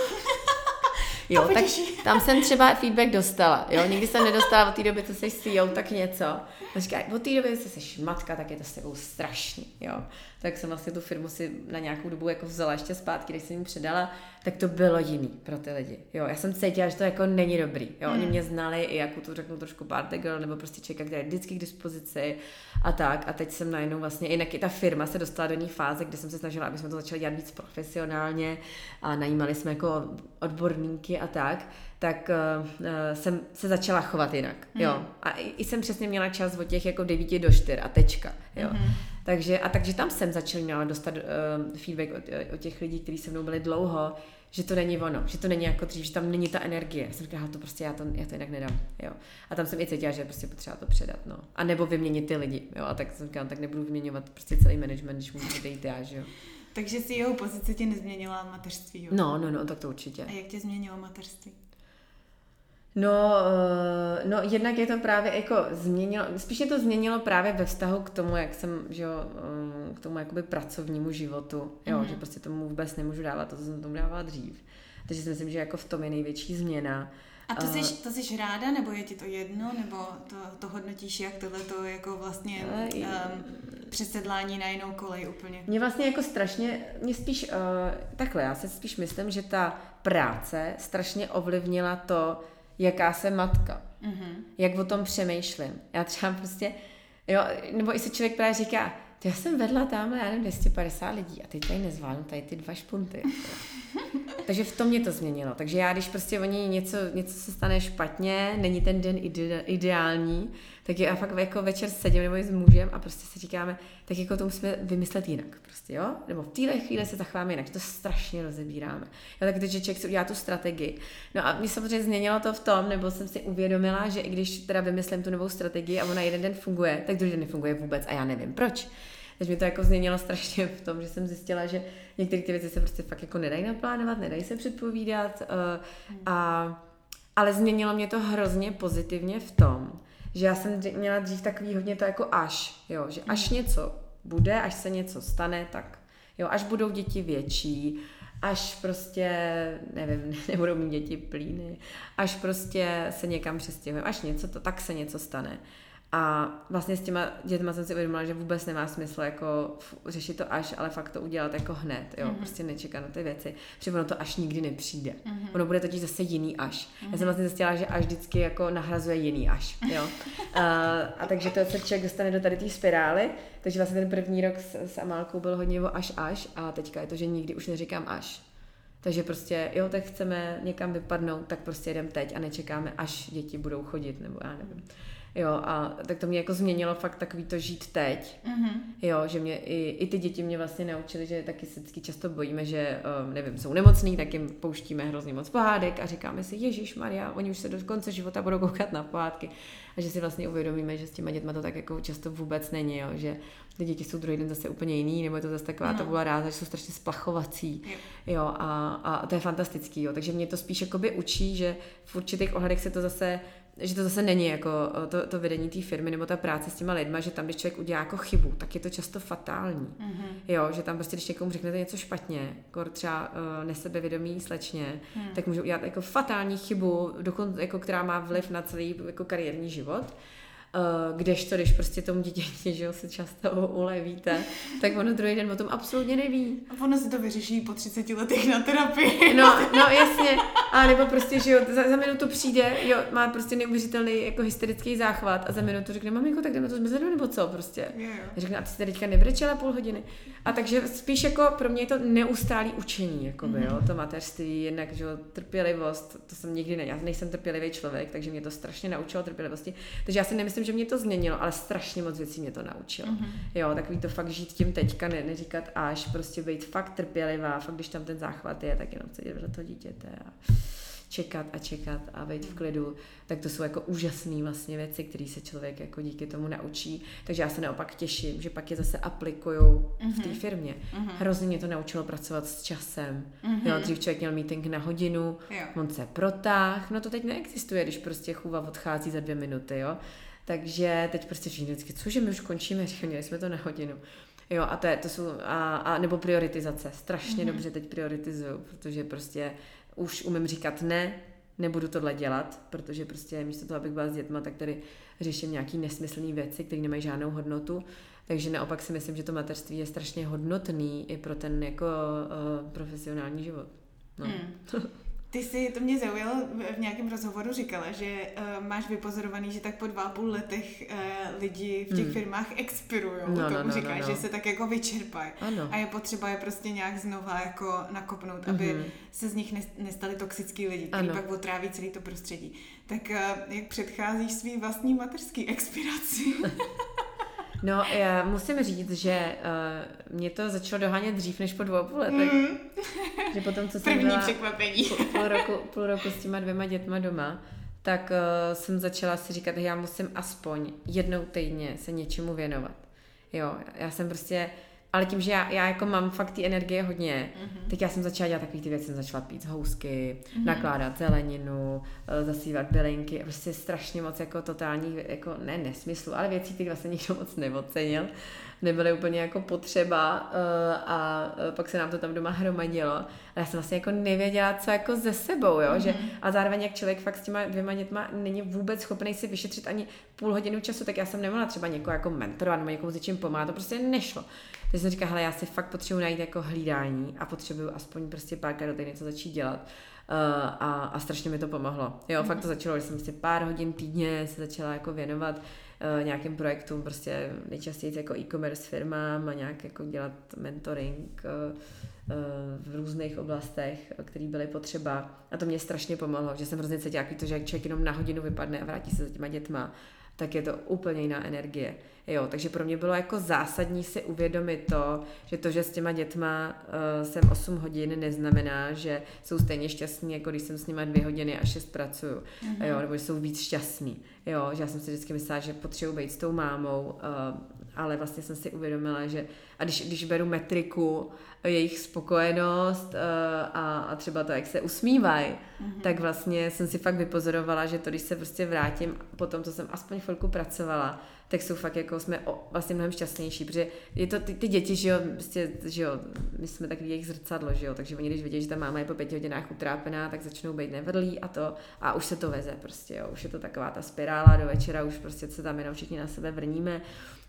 [SPEAKER 2] Jo, tak tam jsem třeba feedback dostala. Jo, nikdy jsem nedostala od té doby, co jsi CEO, tak něco. A říká, od té doby, co jsi matka, tak je to s tebou strašný. Jo. Tak jsem vlastně tu firmu si na nějakou dobu jako vzala ještě zpátky, když jsem jim předala, tak to bylo jiný pro ty lidi. Jo, já jsem cítila, že to jako není dobrý. Jo, oni hmm. mě znali i jako tu řeknu trošku party girl, nebo prostě člověka, který je vždycky k dispozici a tak. A teď jsem najednou vlastně, jinak i ta firma se dostala do ní fáze, kdy jsem se snažila, aby jsme to začali dělat víc profesionálně a najímali jsme jako odborníky a tak tak uh, jsem se začala chovat jinak, mm. jo. A i, i jsem přesně měla čas od těch jako 9 do 4 a tečka, jo. Mm. Takže, a takže tam jsem začala dostat uh, feedback od, od těch lidí, kteří se mnou byli dlouho, že to není ono, že to není jako dřív, že tam není ta energie. Já jsem říkala, to prostě já to, já to jinak nedám, jo. A tam jsem i cítila, že prostě potřeba to předat, no. A nebo vyměnit ty lidi, jo. A tak jsem říkala, tak nebudu vyměňovat prostě celý management, když můžu být já, že jo.
[SPEAKER 1] Takže si jeho pozice tě nezměnila mateřství, jo?
[SPEAKER 2] No, no, no, tak to určitě.
[SPEAKER 1] A jak tě změnilo mateřství?
[SPEAKER 2] No, eh, no, jednak je to právě jako změnilo, spíš je to změnilo právě ve vztahu k tomu, jak jsem, že jo, eh, k tomu jakoby pracovnímu životu, jo, mm-hmm. že prostě tomu vůbec nemůžu dávat to, co jsem tomu dávala dřív. Takže si myslím, že jako v tom je největší změna.
[SPEAKER 1] A to jsi, to jsi ráda, nebo je ti to jedno, nebo to, to hodnotíš, jak tohle to jako vlastně um, přesedlání na jinou kolej úplně?
[SPEAKER 2] Mě vlastně jako strašně, mě spíš, uh, takhle, já si spíš myslím, že ta práce strašně ovlivnila to, jaká jsem matka, mm-hmm. jak o tom přemýšlím. Já třeba prostě, jo, nebo i se člověk právě říká, já jsem vedla tamhle, já nevím, 250 lidí a teď tady nezvládnu tady ty dva špunty. Takže v tom mě to změnilo. Takže já, když prostě oni něco, něco se stane špatně, není ten den ide, ideální, tak já fakt jako večer sedím nebo s mužem a prostě si říkáme, tak jako to musíme vymyslet jinak. Prostě, jo? Nebo v téhle chvíli se zachováme jinak, to strašně rozebíráme. Jo, tak teď, že člověk si udělá tu strategii. No a mě samozřejmě změnilo to v tom, nebo jsem si uvědomila, že i když teda vymyslím tu novou strategii a ona jeden den funguje, tak druhý den nefunguje vůbec a já nevím proč. Takže mi to jako změnilo strašně v tom, že jsem zjistila, že některé ty věci se prostě fakt jako nedají naplánovat, nedají se předpovídat. Uh, a, ale změnilo mě to hrozně pozitivně v tom, že já jsem měla dřív takový hodně to jako až, jo, že až hmm. něco bude, až se něco stane, tak jo, až budou děti větší, až prostě, nevím, nebudou mít děti plíny, až prostě se někam přestěhujeme, až něco, to, tak se něco stane. A vlastně s těma dětma jsem si uvědomila, že vůbec nemá smysl jako řešit to až, ale fakt to udělat jako hned, jo, mm-hmm. prostě nečekat na ty věci, protože ono to až nikdy nepřijde. Mm-hmm. Ono bude totiž zase jiný až. Mm-hmm. Já jsem mhm. vlastně zjistila, že až vždycky jako nahrazuje jiný až, jo. a, a takže to se člověk dostane do tady té spirály, takže vlastně ten první rok s, s Amálkou byl hodně o až až a teďka je to, že nikdy už neříkám až. Takže prostě, jo, tak chceme někam vypadnout, tak prostě jedem teď a nečekáme, až děti budou chodit, nebo já nevím. Jo, a tak to mě jako změnilo fakt takový to žít teď. Mm-hmm. Jo, že mě i, i ty děti mě vlastně naučily, že taky se vždycky často bojíme, že, um, nevím, jsou nemocný, tak jim pouštíme hrozně moc pohádek a říkáme si, Ježíš Maria, oni už se do konce života budou koukat na pohádky. A že si vlastně uvědomíme, že s těma dětma to tak jako často vůbec není, jo, že ty děti jsou druhý den zase úplně jiný, nebo je to zase taková no. byla ráda, že jsou strašně splachovací. Jo, jo a, a, to je fantastický, jo. Takže mě to spíš jakoby učí, že v určitých ohledech se to zase že to zase není jako eh, to, to vedení té firmy nebo ta práce s těma lidma, že tam, když člověk udělá jako chybu, tak je to často fatální. Mm-hmm. Jo, že tam prostě, když někomu řeknete něco špatně, jako třeba uh, nesebevědomí slečně, mm. tak může udělat jako fatální chybu, dokonce, jako, která má vliv na celý jako kariérní život. Uh, kdežto, když prostě tomu dítěti, že se často ulevíte, tak ono druhý den o tom absolutně neví.
[SPEAKER 3] A ono si to vyřeší po 30 letech na terapii.
[SPEAKER 2] No, no jasně. A nebo prostě, že jo, za, za minutu přijde, jo, má prostě neuvěřitelný jako hysterický záchvat a za minutu řekne, maminko, tak jdeme to zmizet nebo co prostě. Jo, jo. Řekne, a ty jsi teďka nebrečela půl hodiny. A takže spíš jako pro mě je to neustálý učení, jako by, mm-hmm. jo, to mateřství, jednak, že jo, trpělivost, to jsem nikdy ne, já nejsem trpělivý člověk, takže mě to strašně naučilo trpělivosti. Takže já si nemyslím, že mě to změnilo, ale strašně moc věcí mě to naučilo. Mm-hmm. Jo, takový to fakt žít tím teďka, ne, neříkat až, prostě být fakt trpělivá, fakt když tam ten záchvat je, tak jenom sedět do toho dítěte a čekat a čekat a být v klidu, tak to jsou jako úžasné vlastně věci, které se člověk jako díky tomu naučí. Takže já se naopak těším, že pak je zase aplikují mm-hmm. v té mhm. firmě. Mm-hmm. Hrozně mě to naučilo pracovat s časem. Mm-hmm. Jo, dřív člověk měl meeting na hodinu, jo. on se protáh, no to teď neexistuje, když prostě chůva odchází za dvě minuty, jo. Takže teď prostě všichni vždycky, cože my už končíme, říkám, měli jsme to na hodinu. Jo, a to, je, to jsou, a, a nebo prioritizace. Strašně mm-hmm. dobře teď prioritizuju, protože prostě už umím říkat ne, nebudu tohle dělat, protože prostě místo toho, abych byla s dětma, tak tady řeším nějaký nesmyslné věci, které nemají žádnou hodnotu. Takže naopak si myslím, že to mateřství je strašně hodnotný i pro ten jako uh, profesionální život. No. Mm.
[SPEAKER 3] Ty jsi, to mě zaujalo, v nějakém rozhovoru říkala, že uh, máš vypozorovaný, že tak po dva a půl letech uh, lidi v těch hmm. firmách expirují. No, tomu no, no, říkáš, no, no. že se tak jako vyčerpají. A je potřeba je prostě nějak znova jako nakopnout, mm-hmm. aby mhm. se z nich nestali toxický lidi, kteří pak otráví celý to prostředí. Tak uh, jak předcházíš svý vlastní mateřský expiraci?
[SPEAKER 2] No, já musím říct, že uh, mě to začalo dohánět dřív než po dvou půl letech. Mm. Že potom, co jsem
[SPEAKER 3] První byla překvapení.
[SPEAKER 2] Půl, půl, roku, půl roku s těma dvěma dětma doma, tak uh, jsem začala si říkat, že já musím aspoň jednou týdně se něčemu věnovat. Jo, já jsem prostě ale tím, že já, já jako mám fakt ty energie hodně, mm-hmm. tak já jsem začala dělat takové ty věci, jsem začala pít housky, mm-hmm. nakládat zeleninu, eh, zasívat bylinky, prostě strašně moc jako totální, jako ne nesmyslu, ale věcí, které vlastně nikdo moc neocenil, nebyly úplně jako potřeba uh, a uh, pak se nám to tam doma hromadilo. A já jsem vlastně jako nevěděla, co jako ze sebou, jo, mm-hmm. že a zároveň jak člověk fakt s těma dvěma dětma není vůbec schopný si vyšetřit ani půl hodinu času, tak já jsem nemohla třeba někoho jako mentorovat nebo někomu s něčím pomáhat, to prostě nešlo. Takže jsem říkala, hele, já si fakt potřebuji najít jako hlídání a potřebuju aspoň prostě párkrát do týdne něco začít dělat. Uh, a, a strašně mi to pomohlo. Jo, mm-hmm. fakt to začalo, že jsem si pár hodin týdně se začala jako věnovat uh, nějakým projektům, prostě nejčastěji jako e-commerce firmám a nějak jako dělat mentoring uh, v různých oblastech, které byly potřeba. A to mě strašně pomohlo, že jsem hrozně cítila to, že jak člověk jenom na hodinu vypadne a vrátí se za těma dětma, tak je to úplně jiná energie. Jo, takže pro mě bylo jako zásadní si uvědomit to, že to, že s těma dětma uh, jsem 8 hodin, neznamená, že jsou stejně šťastní, jako když jsem s nimi 2 hodiny a 6 pracuju. Mm-hmm. Jo, nebo že jsou víc šťastní. Jo, že já jsem si vždycky myslela, že potřebuji být s tou mámou, uh, ale vlastně jsem si uvědomila, že a když, když beru metriku, jejich spokojenost uh, a, a třeba to, jak se usmívají, mm-hmm. tak vlastně jsem si fakt vypozorovala, že to, když se prostě vrátím, potom, co jsem aspoň chvilku pracovala, tak jsou fakt jako jsme o, vlastně mnohem šťastnější, protože je to ty, ty děti, že jo, prostě, že jo, my jsme takový jejich zrcadlo, že jo, takže oni když vidí, že ta máma je po pěti hodinách utrápená, tak začnou být nevrlí a to a už se to veze prostě, jo, už je to taková ta spirála do večera, už prostě se tam jenom všichni na sebe vrníme,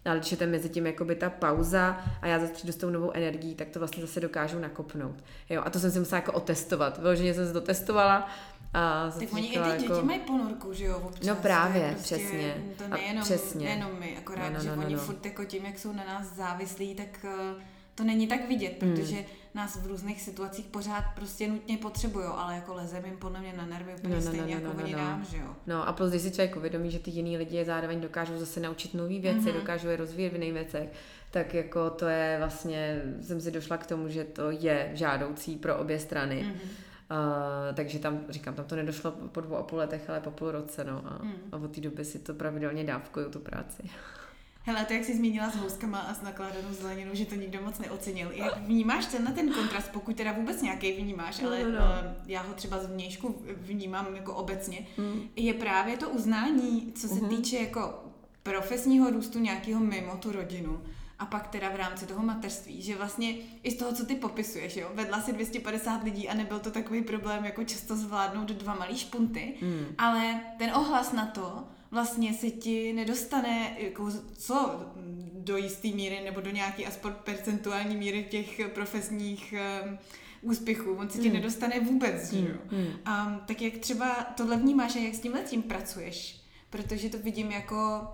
[SPEAKER 2] ale když je tam mezi tím jakoby ta pauza a já zase přijdu s tou novou energií, tak to vlastně zase dokážu nakopnout. Jo, a to jsem si musela jako otestovat. Vyloženě jsem se to testovala, a
[SPEAKER 1] tak oni i ty děti jako... mají ponorku, že jo,
[SPEAKER 2] občas. No právě, prostě, přesně.
[SPEAKER 1] To nejenom, přesně. nejenom my, akorát, no, no, že no, no, oni no. furt jako tím, jak jsou na nás závislí, tak uh, to není tak vidět, hmm. protože nás v různých situacích pořád prostě nutně potřebují, ale jako lezem jim podle mě na nervy úplně no, no, stejně no, no, jako no, oni no. nám, že jo.
[SPEAKER 2] No a plus, když si člověk uvědomí, že ty jiný lidi je zároveň dokážou zase naučit nové věci, mm-hmm. dokážou je rozvíjet v jiných věcech, tak jako to je vlastně, jsem si došla k tomu, že to je žádoucí pro obě strany. Mm-hmm. Uh, takže tam, říkám, tam to nedošlo po dvou a půl letech, ale po půl roce, no. A, mm. a od té doby si to pravidelně dávkuju, tu práci.
[SPEAKER 1] Hele, to jak jsi zmínila s houskama a s nakládanou zeleninou, že to nikdo moc neocenil. Jak vnímáš ten na ten kontrast, pokud teda vůbec nějaký vnímáš, ale no, no, no. Uh, já ho třeba z vnějšku vnímám jako obecně, mm. je právě to uznání, co se uh-huh. týče jako profesního růstu nějakého mimo tu rodinu a pak teda v rámci toho mateřství, že vlastně i z toho, co ty popisuješ, jo, vedla si 250 lidí a nebyl to takový problém, jako často zvládnout dva malý špunty, mm. ale ten ohlas na to vlastně se ti nedostane jako co do jisté míry nebo do nějaké aspoň percentuální míry těch profesních um, úspěchů, on se ti mm. nedostane vůbec, mm. že jo. Mm. Um, tak jak třeba tohle vnímáš a jak s tím letím pracuješ? Protože to vidím jako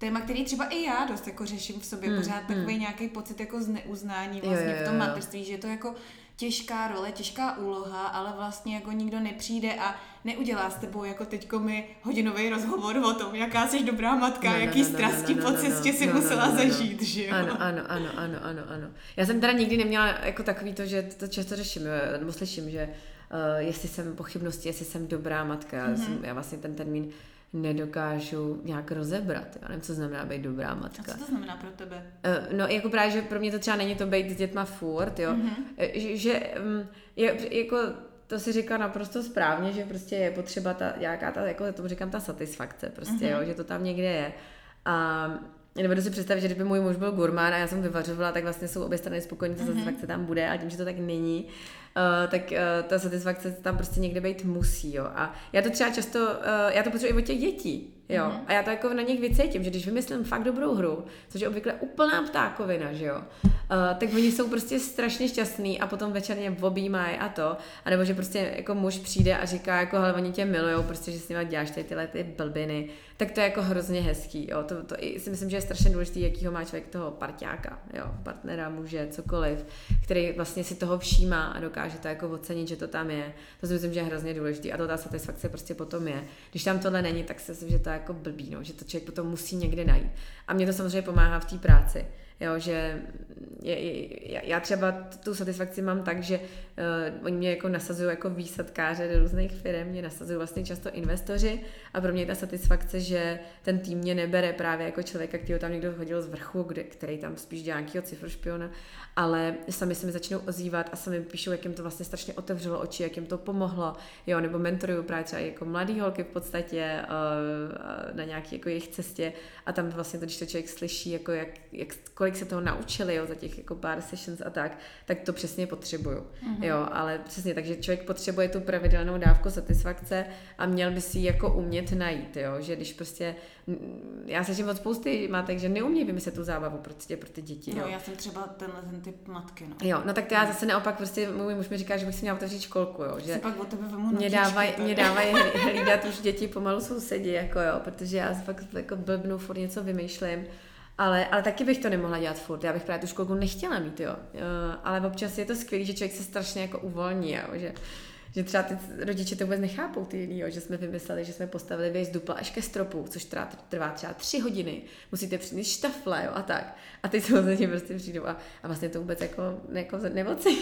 [SPEAKER 1] téma, který třeba i já dost jako řeším v sobě, mm, pořád takový mm. nějaký pocit jako zneuznání vlastně jo, jo, jo. v tom mateřství, že je to jako těžká role, těžká úloha, ale vlastně jako nikdo nepřijde a neudělá s tebou jako teďko mi hodinový rozhovor o tom, jaká jsi dobrá matka, no, no, jaký no, strasti no, no, po cestě no, si no, musela no, no, zažít, že jo?
[SPEAKER 2] Ano, ano, ano, ano, ano, ano. Já jsem teda nikdy neměla jako takový to, že to často řeším, nebo slyším, že uh, jestli jsem pochybnosti, jestli jsem dobrá matka, mm-hmm. já, jsem, já vlastně ten termín nedokážu nějak rozebrat. Já nevím, co znamená být dobrá matka.
[SPEAKER 1] A co to znamená pro tebe?
[SPEAKER 2] Uh, no, jako právě, že pro mě to třeba není to být s dětma furt, jo. Mm-hmm. Že, že um, je, jako to si říká naprosto správně, že prostě je potřeba ta, jaká ta, jako tomu říkám, ta satisfakce prostě, mm-hmm. jo, že to tam někde je. A Nebudu si představit, že kdyby můj muž byl gurmán a já jsem vyvařovala, tak vlastně jsou obě strany spokojení, ta mm-hmm. satisfakce tam bude, a tím, že to tak není, uh, tak uh, ta satisfakce tam prostě někde být musí, jo. A já to třeba často, uh, já to potřebuji i od těch dětí, jo. Mm-hmm. A já to jako na nich vycítím, že když vymyslím fakt dobrou hru, což je obvykle úplná ptákovina, že jo, uh, tak oni jsou prostě strašně šťastní a potom večerně objímají a to, a nebo že prostě jako muž přijde a říká jako, hele, oni tě milujou, prostě, že s nimi děláš tady tyhle ty blbiny, tak to je jako hrozně hezký, jo. To, to i si myslím, že je strašně důležitý, jakýho má člověk toho parťáka, jo, partnera, muže, cokoliv, který vlastně si toho všímá a dokáže to jako ocenit, že to tam je. To si myslím, že je hrozně důležitý a to ta satisfakce prostě potom je. Když tam tohle není, tak si myslím, že to je jako blbý, no, že to člověk potom musí někde najít. A mě to samozřejmě pomáhá v té práci. Jo, že je, je, já třeba tu satisfakci mám tak, že uh, oni mě jako nasazují jako výsadkáře do různých firm, mě nasazují vlastně často investoři a pro mě je ta satisfakce, že ten tým mě nebere právě jako člověka, který tam někdo hodil z vrchu, kde, který tam spíš dělá nějakého cifrošpiona, ale sami se mi začnou ozývat a sami píšou, jak jim to vlastně strašně otevřelo oči, jak jim to pomohlo, jo, nebo mentoruju právě třeba jako mladý holky v podstatě uh, na nějaké jako jejich cestě a tam vlastně to, když to člověk slyší, jako jak, jak kolik kolik se toho naučili, jo, za těch jako pár sessions a tak, tak to přesně potřebuju, mm-hmm. jo, ale přesně, takže člověk potřebuje tu pravidelnou dávku satisfakce a měl by si ji jako umět najít, jo, že když prostě, já se od spousty máte, že neumí vymyslet tu zábavu prostě pro ty děti,
[SPEAKER 1] jo. No, já jsem třeba tenhle ten typ matky, no.
[SPEAKER 2] Jo, no tak to já zase naopak prostě, můj muž mi říká, že bych si měla otevřít školku, jo, že
[SPEAKER 1] pak tebe vemu
[SPEAKER 2] mě dávají, mě dávají hlídat už děti pomalu sousedí, jako jo, protože já fakt jako blbnu, furt něco vymýšlím. Ale, ale taky bych to nemohla dělat furt. Já bych právě tu školku nechtěla mít, jo. Ale občas je to skvělé, že člověk se strašně jako uvolní, jo. Že, že třeba ty rodiče to vůbec nechápou, ty jiný, jo, že jsme vymysleli, že jsme postavili věc dupla až ke stropu, což trvá, trvá třeba tři hodiny, musíte přinést štafle, jo, a tak. A ty samozřejmě prostě přijdou a, a vlastně to vůbec jako, jako nemoci.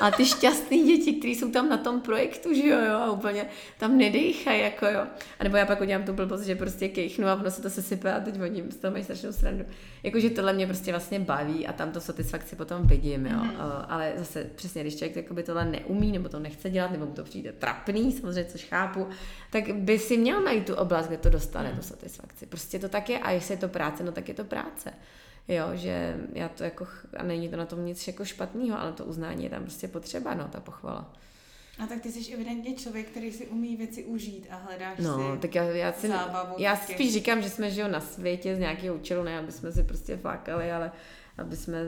[SPEAKER 2] A ty šťastný děti, kteří jsou tam na tom projektu, že jo, jo, a úplně tam nedejchají, jako jo. A nebo já pak udělám tu blbost, že prostě kejchnu a ono se to sesype a teď oni z toho mají strašnou srandu. Jakože tohle mě prostě vlastně baví a tam to satisfakci potom vidím, jo. Mm-hmm. Ale zase přesně, když člověk by tohle neumí nebo to nechce dělat, dělat, nebo mu to přijde trapný, samozřejmě, což chápu, tak by si měl najít tu oblast, kde to dostane, hmm. tu satisfakci. Prostě to tak je a jestli je to práce, no tak je to práce. Jo, že já to jako, a není to na tom nic jako špatného, ale to uznání je tam prostě potřeba, no, ta pochvala.
[SPEAKER 1] A tak ty jsi evidentně člověk, který si umí věci užít a hledáš
[SPEAKER 2] no,
[SPEAKER 1] si
[SPEAKER 2] tak já, já, si,
[SPEAKER 1] zábavu.
[SPEAKER 2] Já spíš říkám, že jsme žil na světě z nějakého účelu, ne aby jsme si prostě flákali, ale aby jsme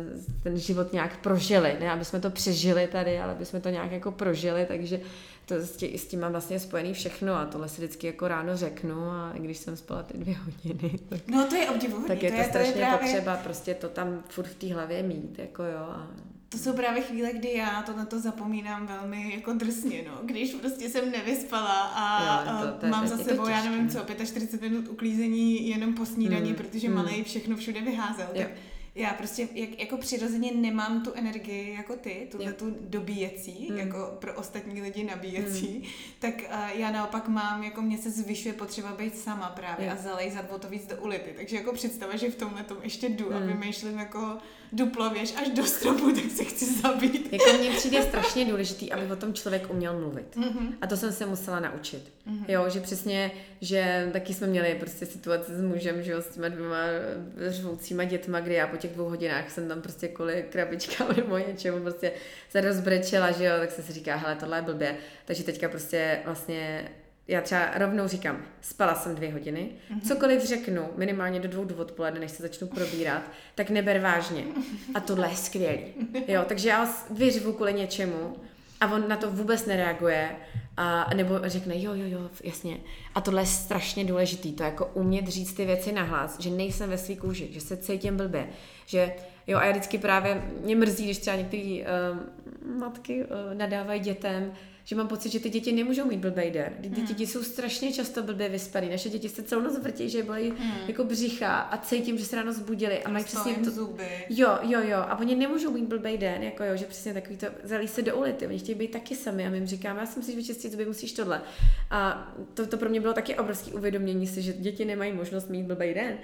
[SPEAKER 2] ten život nějak prožili, ne aby jsme to přežili tady, ale aby jsme to nějak jako prožili, takže to s, tím, s tím mám vlastně spojený všechno a tohle si vždycky jako ráno řeknu a když jsem spala ty dvě hodiny, tak,
[SPEAKER 1] no, to je obdivuhodný.
[SPEAKER 2] tak je to, to je, strašně to je právě... potřeba prostě to tam furt v té hlavě mít, jako jo. A...
[SPEAKER 1] To jsou právě chvíle, kdy já to na to zapomínám velmi jako drsně, no. Když prostě jsem nevyspala a jo, to, to mám za sebou, já nevím co, 45 minut uklízení jenom po snídaní, hmm. protože hmm. malej všechno všude vyházel, jo. tak já prostě jak, jako přirozeně nemám tu energii jako ty, tuhle tu dobíjecí, mm. jako pro ostatní lidi nabíjecí, mm. tak uh, já naopak mám, jako mě se zvyšuje potřeba být sama právě mm. a zalejzat o to víc do ulity. Takže jako představa, že v tomhle tom ještě jdu mm. a vymýšlím jako duplo věž až do stropu, tak se chci zabít.
[SPEAKER 2] Jako mně přijde strašně důležitý, aby o tom člověk uměl mluvit. Mm-hmm. A to jsem se musela naučit. Mm-hmm. Jo, že přesně, že taky jsme měli prostě situace s mužem, že jo, s těma dvěma řvoucíma dětma, kdy já těch dvou hodinách jsem tam prostě kvůli krabičkám nebo něčemu prostě se rozbrečela, že jo, tak se si říká, hele, tohle je blbě. Takže teďka prostě vlastně já třeba rovnou říkám, spala jsem dvě hodiny, mm-hmm. cokoliv řeknu, minimálně do dvou do odpoledne, než se začnu probírat, tak neber vážně. A tohle je skvělý. Jo, takže já vyřvu kvůli něčemu a on na to vůbec nereaguje a, nebo řekne, jo, jo, jo, jasně. A tohle je strašně důležitý, to jako umět říct ty věci nahlas, že nejsem ve svý kůži, že se cítím blbě, že jo, a já vždycky právě, mě mrzí, když třeba některé uh, matky uh, nadávají dětem, že mám pocit, že ty děti nemůžou mít blbý den. Ty hmm. děti jsou strašně často blbě vyspaný. Naše děti se celou noc vrtí, že bolí hmm. jako břicha a cítím, že se ráno zbudili a mají přesně
[SPEAKER 1] to. Zuby.
[SPEAKER 2] Jo, jo, jo. A oni nemůžou mít blbý den, jako jo, že přesně takový to zalí se do ulity. Oni chtějí být taky sami a my jim říkáme, já si musíš vyčistit zuby, musíš tohle. A to, to pro mě bylo taky obrovské uvědomění si, že děti nemají možnost mít blbý den.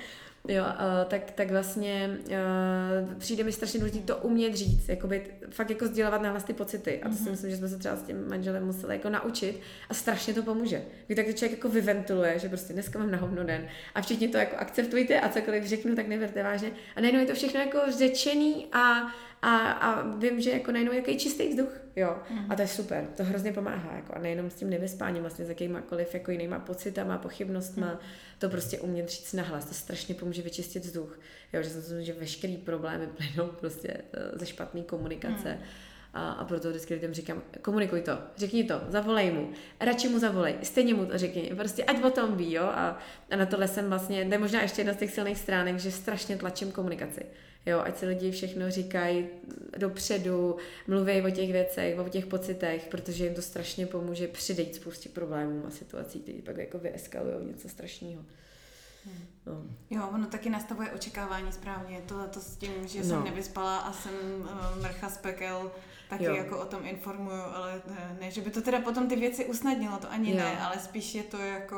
[SPEAKER 2] Jo, uh, tak, tak vlastně uh, přijde mi strašně důležité to umět říct, jakoby fakt jako sdělovat na ty pocity. A to mm-hmm. si mhm. myslím, že jsme se třeba s tím manželem museli jako naučit a strašně to pomůže. Když tak člověk jako vyventiluje, že prostě dneska mám na hovno den a všichni to jako akceptujte a cokoliv řeknu, tak neberte vážně. A najednou je to všechno jako řečený a a, a vím, že jako najednou jaký čistý vzduch, jo. Mm. A to je super, to hrozně pomáhá, jako a nejenom s tím nevyspáním, vlastně s jakýmakoliv jako jinýma pocitama, pochybnostma, mm. to prostě umět říct nahlas, to strašně pomůže vyčistit vzduch, jo, že jsem že veškerý problémy plynou prostě eh, ze špatné komunikace. Mm. A, a proto vždycky lidem říkám, komunikuj to, řekni to, zavolej mu, radši mu zavolej, stejně mu to řekni, prostě ať o tom ví, jo, a, a na tohle jsem vlastně, to je možná ještě jedna z těch silných stránek, že strašně tlačím komunikaci. Jo, ať si lidi všechno říkají dopředu, mluví o těch věcech, o těch pocitech, protože jim to strašně pomůže přidejít spoustě problémů a situací, které pak jako vyeskalují něco strašného.
[SPEAKER 1] Hmm. No. Jo, ono taky nastavuje očekávání správně. Tohle to s tím, že no. jsem nevyspala a jsem uh, mrcha z pekel, taky jo. jako o tom informuju, ale ne, ne, že by to teda potom ty věci usnadnilo, to ani jo. ne, ale spíš je to jako...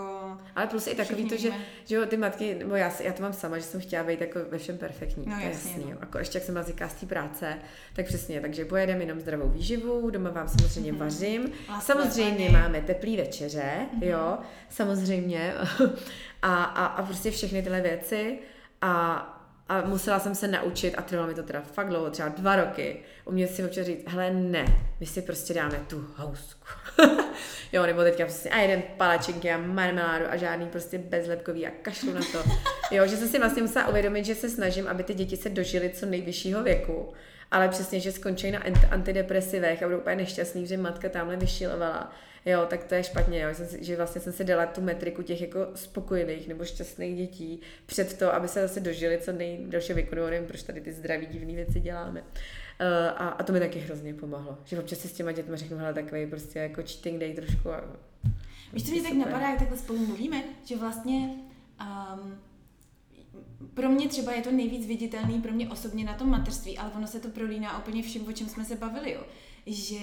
[SPEAKER 2] Ale plus i takový to, že, že jo, ty matky, nebo já, já to mám sama, že jsem chtěla být jako ve všem perfektní.
[SPEAKER 1] No, jasně, jasný,
[SPEAKER 2] no. Jako ještě jak jsem byla z té práce, tak přesně, takže pojedeme jenom zdravou výživu, doma vám samozřejmě mm-hmm. vařím, Lásle, samozřejmě paní. máme teplý večeře, mm-hmm. jo, samozřejmě, a, a, a prostě všechny tyhle věci a a musela jsem se naučit, a trvalo mi to teda fakt dlouho, třeba dva roky, umět si občas říct, hele ne, my si prostě dáme tu housku. jo, nebo teďka prostě a jeden palačinky a marmeládu a žádný prostě bezlepkový a kašlu na to. Jo, že jsem si vlastně musela uvědomit, že se snažím, aby ty děti se dožily co nejvyššího věku, ale přesně, že skončí na antidepresivech a budou úplně nešťastný, že matka tamhle vyšilovala jo, tak to je špatně, jo, že vlastně jsem si dala tu metriku těch jako spokojených nebo šťastných dětí před to, aby se zase dožili co nejdelší věku, nevím, proč tady ty zdraví divné věci děláme. Uh, a, a, to mi taky hrozně pomohlo, že občas si s těma dětmi řeknu, hele, takový prostě jako cheating day trošku. A,
[SPEAKER 1] Víš, co mě tak napadá, jak takhle spolu mluvíme, že vlastně um, pro mě třeba je to nejvíc viditelný pro mě osobně na tom materství, ale ono se to prolíná úplně všem, o čem jsme se bavili, jo že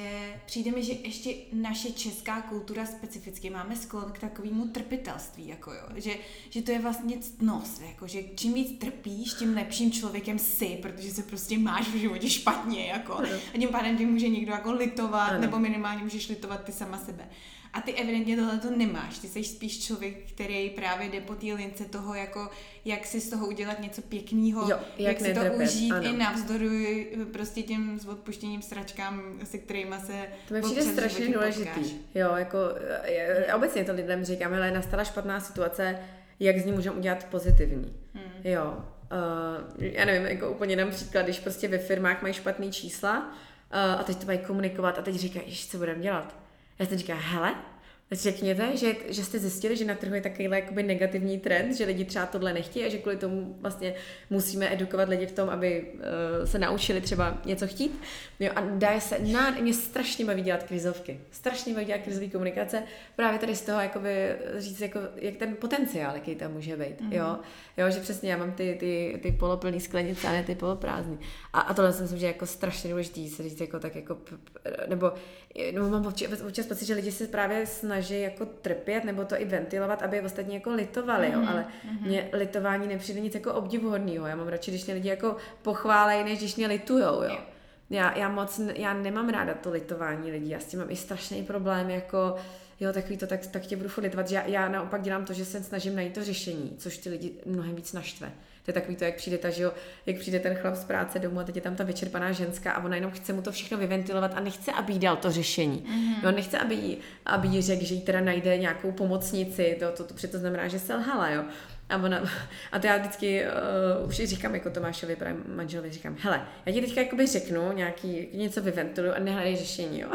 [SPEAKER 1] přijde mi, že ještě naše česká kultura specificky máme sklon k takovému trpitelství, jako jo, že, že to je vlastně ctnost, jako, že čím víc trpíš, tím lepším člověkem jsi, protože se prostě máš v životě špatně, jako, a tím pádem tě může někdo jako litovat, ano. nebo minimálně můžeš litovat ty sama sebe. A ty evidentně tohle to nemáš. Ty jsi spíš člověk, který právě jde po té lince toho, jako jak si z toho udělat něco pěkného, jak, jak si to užít ano. i navzdory prostě těm s odpuštěním sračkám, se kterými se
[SPEAKER 2] To mi přijde strašně důležitý. Jo, jako je, obecně to lidem říkám, ale nastala špatná situace, jak z ní můžeme udělat pozitivní. Hmm. Jo, Uh, já nevím, jako úplně dám příklad, když prostě ve firmách mají špatný čísla uh, a teď to mají komunikovat a teď říkají, co budeme dělat já jsem říkala, hele, Řekněte, že, že jste zjistili, že na trhu je takovýhle jakoby negativní trend, že lidi třeba tohle nechtějí a že kvůli tomu vlastně musíme edukovat lidi v tom, aby uh, se naučili třeba něco chtít. Jo, a dá se, na, mě strašně baví dělat krizovky. Strašně baví dělat krizové komunikace. Právě tady z toho jakoby říct, jako, jak ten potenciál, jaký tam může být. Mm-hmm. Jo? jo, že přesně já mám ty, ty, ty poloplný sklenice a ne ty poloprázdný. A, a tohle si myslím, že je jako strašně důležité se říct jako tak jako, nebo, nebo mám občas, občas pocit, že lidi se právě snaží jako trpět nebo to i ventilovat, aby ostatní jako litovali, mm-hmm. jo, mhm, ale mm-hmm. mě litování nepřijde nic jako obdivuhodného. Já mám radši, když mě lidi jako pochválejí, než když mě litujou, jo. Já, já moc, já nemám ráda to litování lidí, já s tím mám i strašný problém, jako jo, takový to, tak, tak tě budu litovat, že já, já naopak dělám to, že se snažím najít to řešení, což ty lidi mnohem víc naštve. To je takový to, jak přijde ta, že jo, jak přijde ten chlap z práce domů a teď je tam ta vyčerpaná ženská a ona jenom chce mu to všechno vyventilovat a nechce, aby jí dal to řešení. Mm-hmm. No, nechce, aby jí, aby jí řekl, že jí teda najde nějakou pomocnici, to, to, to, to znamená, že selhala, jo. A, ona, a to já vždycky uh, už říkám jako Tomášovi, právě manželovi, říkám, hele, já ti teďka jakoby řeknu, nějaký, něco vyventiluju a nehledej řešení, jo.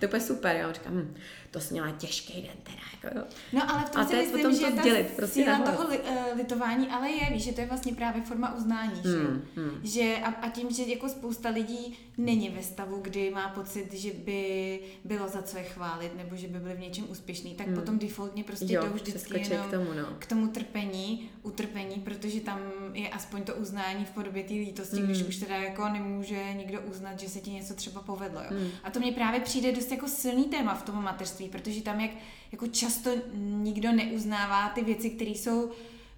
[SPEAKER 2] to je super, jo. Říkám, hm, to jsi měla těžký den teda, jako jo.
[SPEAKER 1] No ale v tom a si myslím, potom že to dělit, prostě síla toho li, uh, litování, ale je, víš, že to je vlastně právě forma uznání, hmm, že? Hmm. že a, a tím, že jako spousta lidí není ve stavu, kdy má pocit, že by bylo za co je chválit, nebo že by byli v něčem úspěšný, tak hmm. potom defaultně prostě jo, jdou vždycky jenom k tomu, no. k tomu trpení, utrpení, protože tam je aspoň to uznání v podobě té lítosti, hmm. když už teda jako nemůže nikdo uznat, že se ti něco třeba povedlo. Jo. Hmm. A to mě právě přijde dost jako silný téma v tom mateřství, protože tam jak jako často nikdo neuznává ty věci, které jsou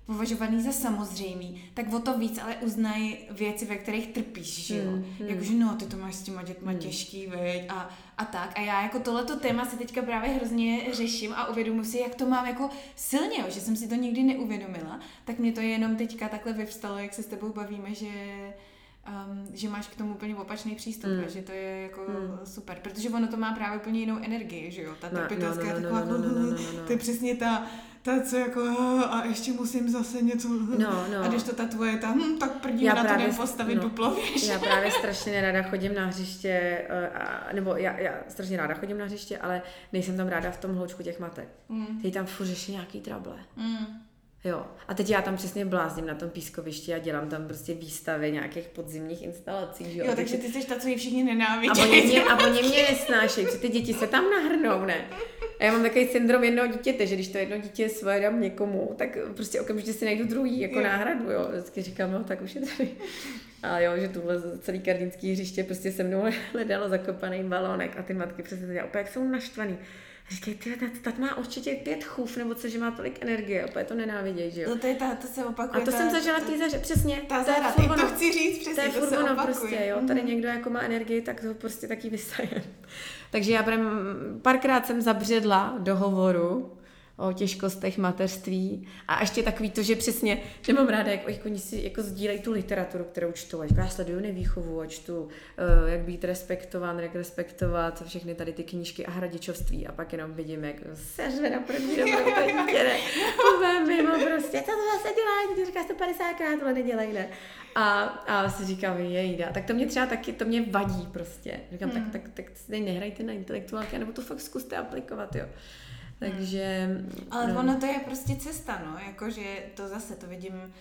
[SPEAKER 1] považovaný za samozřejmý, tak o to víc ale uznají věci, ve kterých trpíš, že jo? Hmm, hmm. Jakože no, ty to máš s těma dětma hmm. těžký, veď, a, a tak. A já jako tohleto téma si teďka právě hrozně řeším a uvědomuji si, jak to mám jako silně, jo? že jsem si to nikdy neuvědomila, tak mě to jenom teďka takhle vyvstalo, jak se s tebou bavíme, že um, že máš k tomu úplně opačný přístup mm. a že to je jako mm. super, protože ono to má právě úplně jinou energii, že jo, ta trpitelská no, no, no, taková, no, no, no, no, no, no. to je přesně ta, ta, co jako, a ještě musím zase něco, no, no. a když to ta tvoje, ta, hm, tak prdím já na právě, to postavit no, duplo, víš.
[SPEAKER 2] Já právě strašně ráda chodím na hřiště, eh, a, nebo já, já strašně ráda chodím na hřiště, ale nejsem tam ráda v tom hloučku těch matek. Mm. Ty tam furt řeší nějaký trable. Mm. Jo. A teď já tam přesně blázním na tom pískovišti a dělám tam prostě výstavy nějakých podzimních instalací.
[SPEAKER 1] Jo, jo takže ty jsi ta, co ji všichni nenávidí.
[SPEAKER 2] A oni mě, a oni mě nesnášejí, protože ty děti se tam nahrnou, ne? A já mám takový syndrom jednoho dítěte, že když to jedno dítě svoje dám někomu, tak prostě okamžitě si najdu druhý jako jo. náhradu, jo. Vždycky říkám, no tak už je tady. A jo, že tuhle celý kardínský hřiště prostě se mnou hledalo zakopaný balónek a ty matky přesně dělá, jak jsou naštvaný. Říkají, ty, tak má určitě pět chův, nebo co, že má tolik energie, opět to nenávidějí, že jo.
[SPEAKER 1] No to je ta, to se opakuje.
[SPEAKER 2] A to ta, jsem zažila v té zaře, přesně.
[SPEAKER 1] Ta to je furt, to chci říct, přesně,
[SPEAKER 2] to, to se opakuje. prostě, jo. Tady mm-hmm. někdo jako má energii, tak to prostě taky vysaje. Takže já prém, párkrát jsem zabředla do hovoru, o těžkostech mateřství a ještě takový to, že přesně nemám ráda, jak, jak oni si jako sdílejí tu literaturu, kterou čtou. Ať já sleduju nevýchovu a čtu, uh, jak být respektován, jak respektovat všechny tady ty knížky a hradičovství a pak jenom vidím, jak seřve na první dobrou to dítě, ne, mimo prostě, co to zase dělá, ty říkáš to 50 krát, ale nedělej, ne. A, a si říkám, jejda. Tak to mě třeba taky, to mě vadí prostě. Říkám, hmm. tak, tak, tak tak nehrajte na intelektuálky, nebo to fakt zkuste aplikovat, jo. Takže...
[SPEAKER 1] Ale no. ono to je prostě cesta, no, jakože to zase to vidím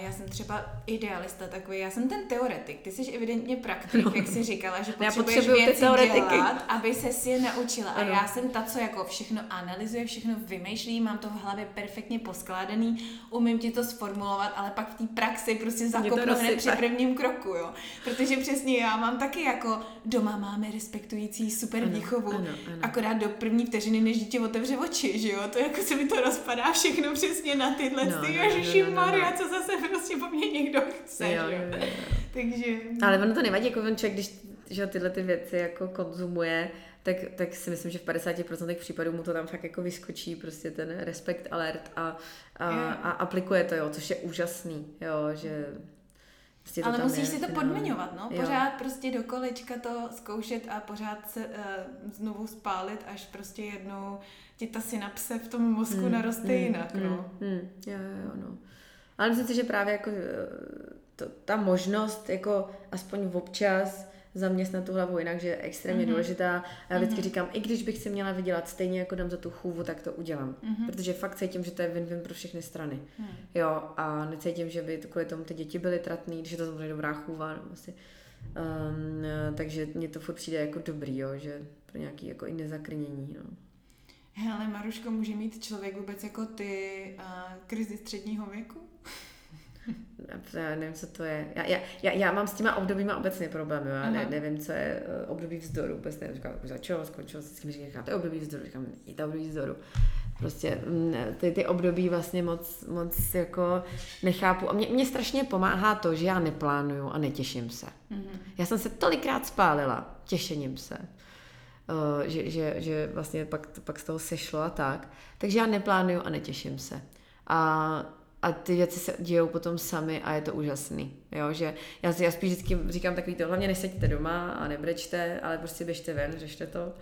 [SPEAKER 1] já jsem třeba idealista takový, já jsem ten teoretik, ty jsi evidentně praktik, no. jak jsi říkala, že potřebuješ věci teoretiky. dělat, aby se si je naučila. Ano. A já jsem ta, co jako všechno analyzuje, všechno vymýšlí, mám to v hlavě perfektně poskládaný, umím ti to sformulovat, ale pak v té praxi prostě zakopnu hned při prvním kroku, jo. Protože přesně já mám taky jako doma máme respektující super ano, výchovu, ano, ano. akorát do první vteřiny, než dítě otevře oči, že jo, to jako se mi to rozpadá všechno přesně na tyhle no, ty, no, no, no, no, no. co zase se prostě po mně někdo chce, jo, jo, jo. Takže...
[SPEAKER 2] Ale ono to nevadí, jako člověk, když že tyhle ty věci jako konzumuje, tak, tak si myslím, že v 50% případů mu to tam fakt jako vyskočí, prostě ten respekt alert a, a, a aplikuje to, jo, což je úžasný, jo, že
[SPEAKER 1] Prostě Ale musíš je, si to podmiňovat, no. Pořád jo. prostě do kolečka to zkoušet a pořád se uh, znovu spálit, až prostě jednou ti ta synapse v tom mozku hmm, naroste hmm, jinak,
[SPEAKER 2] hmm,
[SPEAKER 1] no.
[SPEAKER 2] Hmm, jo, jo, no. Ale myslím si, že právě jako eh, to, ta možnost jako aspoň občas zaměstnat tu hlavu jinak, že je extrémně mm-hmm. důležitá. A já vždycky mm-hmm. říkám, i když bych si měla vydělat stejně jako dám za tu chůvu, tak to udělám. Mm-hmm. Protože fakt cítím, že to je win-win pro všechny strany. Mm. Jo, a necítím, že by kvůli tomu ty děti byly tratný, když je to samozřejmě dobrá chůva. Asi. Um, takže mně to furt přijde jako dobrý, jo, že pro nějaký jako i nezakrnění. No.
[SPEAKER 1] Hele, Maruško, může mít člověk vůbec jako ty uh, krizi středního věku?
[SPEAKER 2] Já nevím, co to je. Já, já, já, já mám s těma obdobíma obecně problém. Já ne, nevím, co je uh, období vzdoru. Vůbec nevím, říkám, začalo, skončilo, s tím říkám, to je období vzdoru. Říkám, je to období vzdoru. Prostě mm, ty, ty období vlastně moc, moc jako nechápu. A mě, mě strašně pomáhá to, že já neplánuju a netěším se. Mm-hmm. Já jsem se tolikrát spálila těšením se. Uh, že, že, že vlastně pak, pak z toho sešlo a tak. Takže já neplánuju a netěším se. A a ty věci se dějou potom sami a je to úžasný. Jo, že já, já spíš vždycky říkám takový to, hlavně neseďte doma a nebrečte, ale prostě běžte ven, řešte to.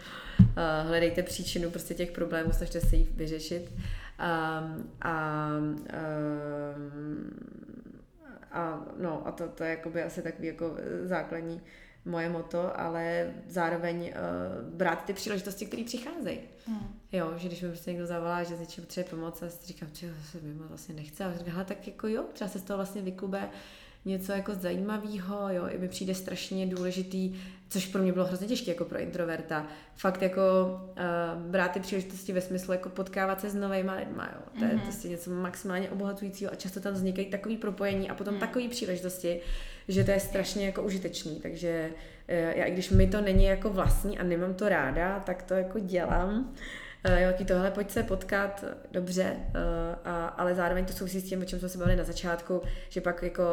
[SPEAKER 2] Uh, hledejte příčinu prostě těch problémů, snažte se jich vyřešit. Um, a, um, a, no, a to, to je jakoby asi takový jako základní moje moto, ale zároveň uh, brát ty příležitosti, které přicházejí. Hmm. Jo, že když mi prostě někdo zavolá, že něčím potřebuje pomoc a si říkám, že se mi vlastně nechce, a říkám, tak jako jo, třeba se z toho vlastně vyklube něco jako zajímavého, jo, i mi přijde strašně důležitý, což pro mě bylo hrozně těžké jako pro introverta, fakt jako uh, brát ty příležitosti ve smyslu jako potkávat se s novými lidmi, jo. To je mm-hmm. prostě něco maximálně obohacujícího a často tam vznikají takový propojení a potom mm. takové příležitosti, že to je strašně jako užitečný, takže uh, já i když mi to není jako vlastní a nemám to ráda, tak to jako dělám, uh, jo, tohle, pojď se potkat, dobře, uh, a, ale zároveň to souvisí s tím, o čem jsme se bavili na začátku, že pak jako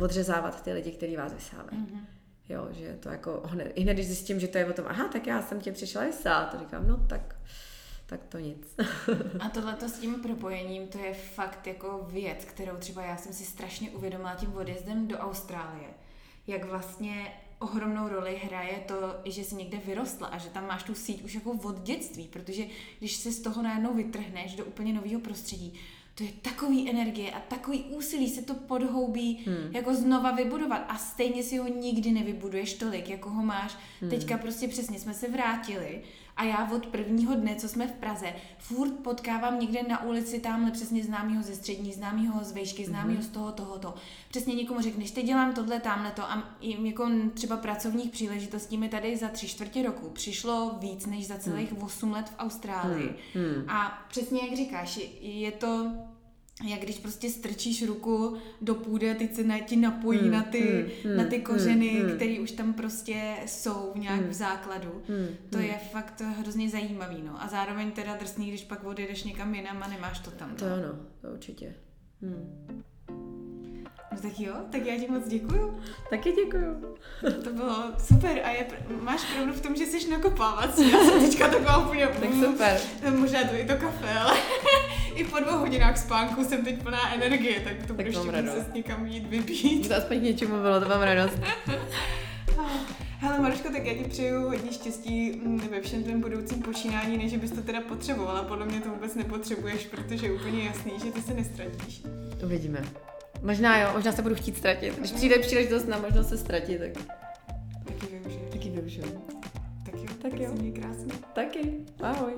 [SPEAKER 2] odřezávat ty lidi, kteří vás vysávají. Mm-hmm. Jo, že to jako hned, hned, když zjistím, že to je o tom, aha, tak já jsem tě přišla vysát, to říkám, no tak tak to nic.
[SPEAKER 1] a tohle s tím propojením, to je fakt jako věc, kterou třeba já jsem si strašně uvědomila tím odjezdem do Austrálie. Jak vlastně ohromnou roli hraje to, že jsi někde vyrostla a že tam máš tu síť už jako od dětství, protože když se z toho najednou vytrhneš do úplně nového prostředí, to je takový energie a takový úsilí se to podhoubí hmm. jako znova vybudovat a stejně si ho nikdy nevybuduješ tolik, jako ho máš. Hmm. Teďka prostě přesně jsme se vrátili a já od prvního dne, co jsme v Praze, furt potkávám někde na ulici tamhle přesně známýho ze střední, známýho z vejšky, známýho mm-hmm. z toho, tohoto. Přesně někomu řekneš, teď dělám tohle, tamhle to a jim jako třeba pracovních příležitostí mi tady za tři čtvrtě roku přišlo víc než za celých mm. 8 let v Austrálii. Mm. A přesně jak říkáš, je to jak když prostě strčíš ruku do půdy a teď se na, ti napojí hmm, na, ty, hmm, na ty hmm, kořeny, hmm, které už tam prostě jsou v nějak hmm, v základu. Hmm, to hmm. je fakt hrozně zajímavý, no. A zároveň teda drsný, když pak odjedeš někam jinam a nemáš to tam.
[SPEAKER 2] To no. ano, to určitě. Hmm.
[SPEAKER 3] No tak jo, tak já ti moc děkuju.
[SPEAKER 2] Taky děkuju.
[SPEAKER 3] To bylo super a je, máš pravdu v tom, že jsi nakopávací. Já jsem teďka taková úplně...
[SPEAKER 2] tak super.
[SPEAKER 3] Možná to i to kafe, ale i po dvou hodinách spánku jsem teď plná energie, tak to tak ještě se někam jít vybít.
[SPEAKER 2] To aspoň k něčemu bylo, to mám radost.
[SPEAKER 3] Hele Maruško, tak já ti přeju hodně štěstí mm, ve všem tvém budoucím počínání, než bys to teda potřebovala. Podle mě to vůbec nepotřebuješ, protože je úplně jasný, že ty se nestratíš.
[SPEAKER 2] Uvidíme. Možná jo, možná se budu chtít ztratit. Když přijde příležitost na možnost se ztratit, tak...
[SPEAKER 3] Taky využiju.
[SPEAKER 2] Taky využiju.
[SPEAKER 3] Tak jo, tak, tak jo. Se krásně.
[SPEAKER 2] Taky. Ahoj.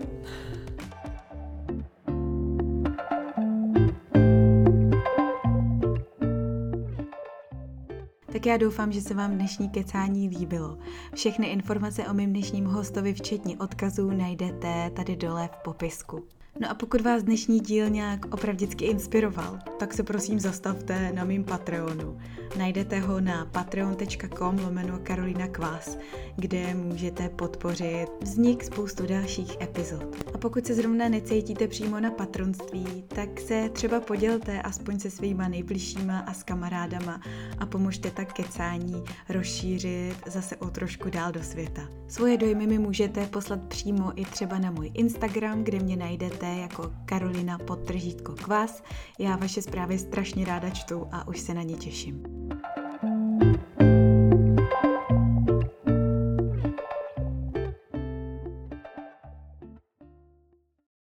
[SPEAKER 1] Tak já doufám, že se vám dnešní kecání líbilo. Všechny informace o mém dnešním hostovi, včetně odkazů, najdete tady dole v popisku. No a pokud vás dnešní díl nějak opravdicky inspiroval, tak se prosím zastavte na mým Patreonu. Najdete ho na patreon.com lomeno Karolina Kvás, kde můžete podpořit vznik spoustu dalších epizod. A pokud se zrovna necítíte přímo na patronství, tak se třeba podělte aspoň se svýma nejbližšíma a s kamarádama a pomožte tak kecání rozšířit zase o trošku dál do světa. Svoje dojmy mi můžete poslat přímo i třeba na můj Instagram, kde mě najdete jako Karolina podtržítko kvás. Já vaše zprávy strašně ráda čtu a už se na ně těším.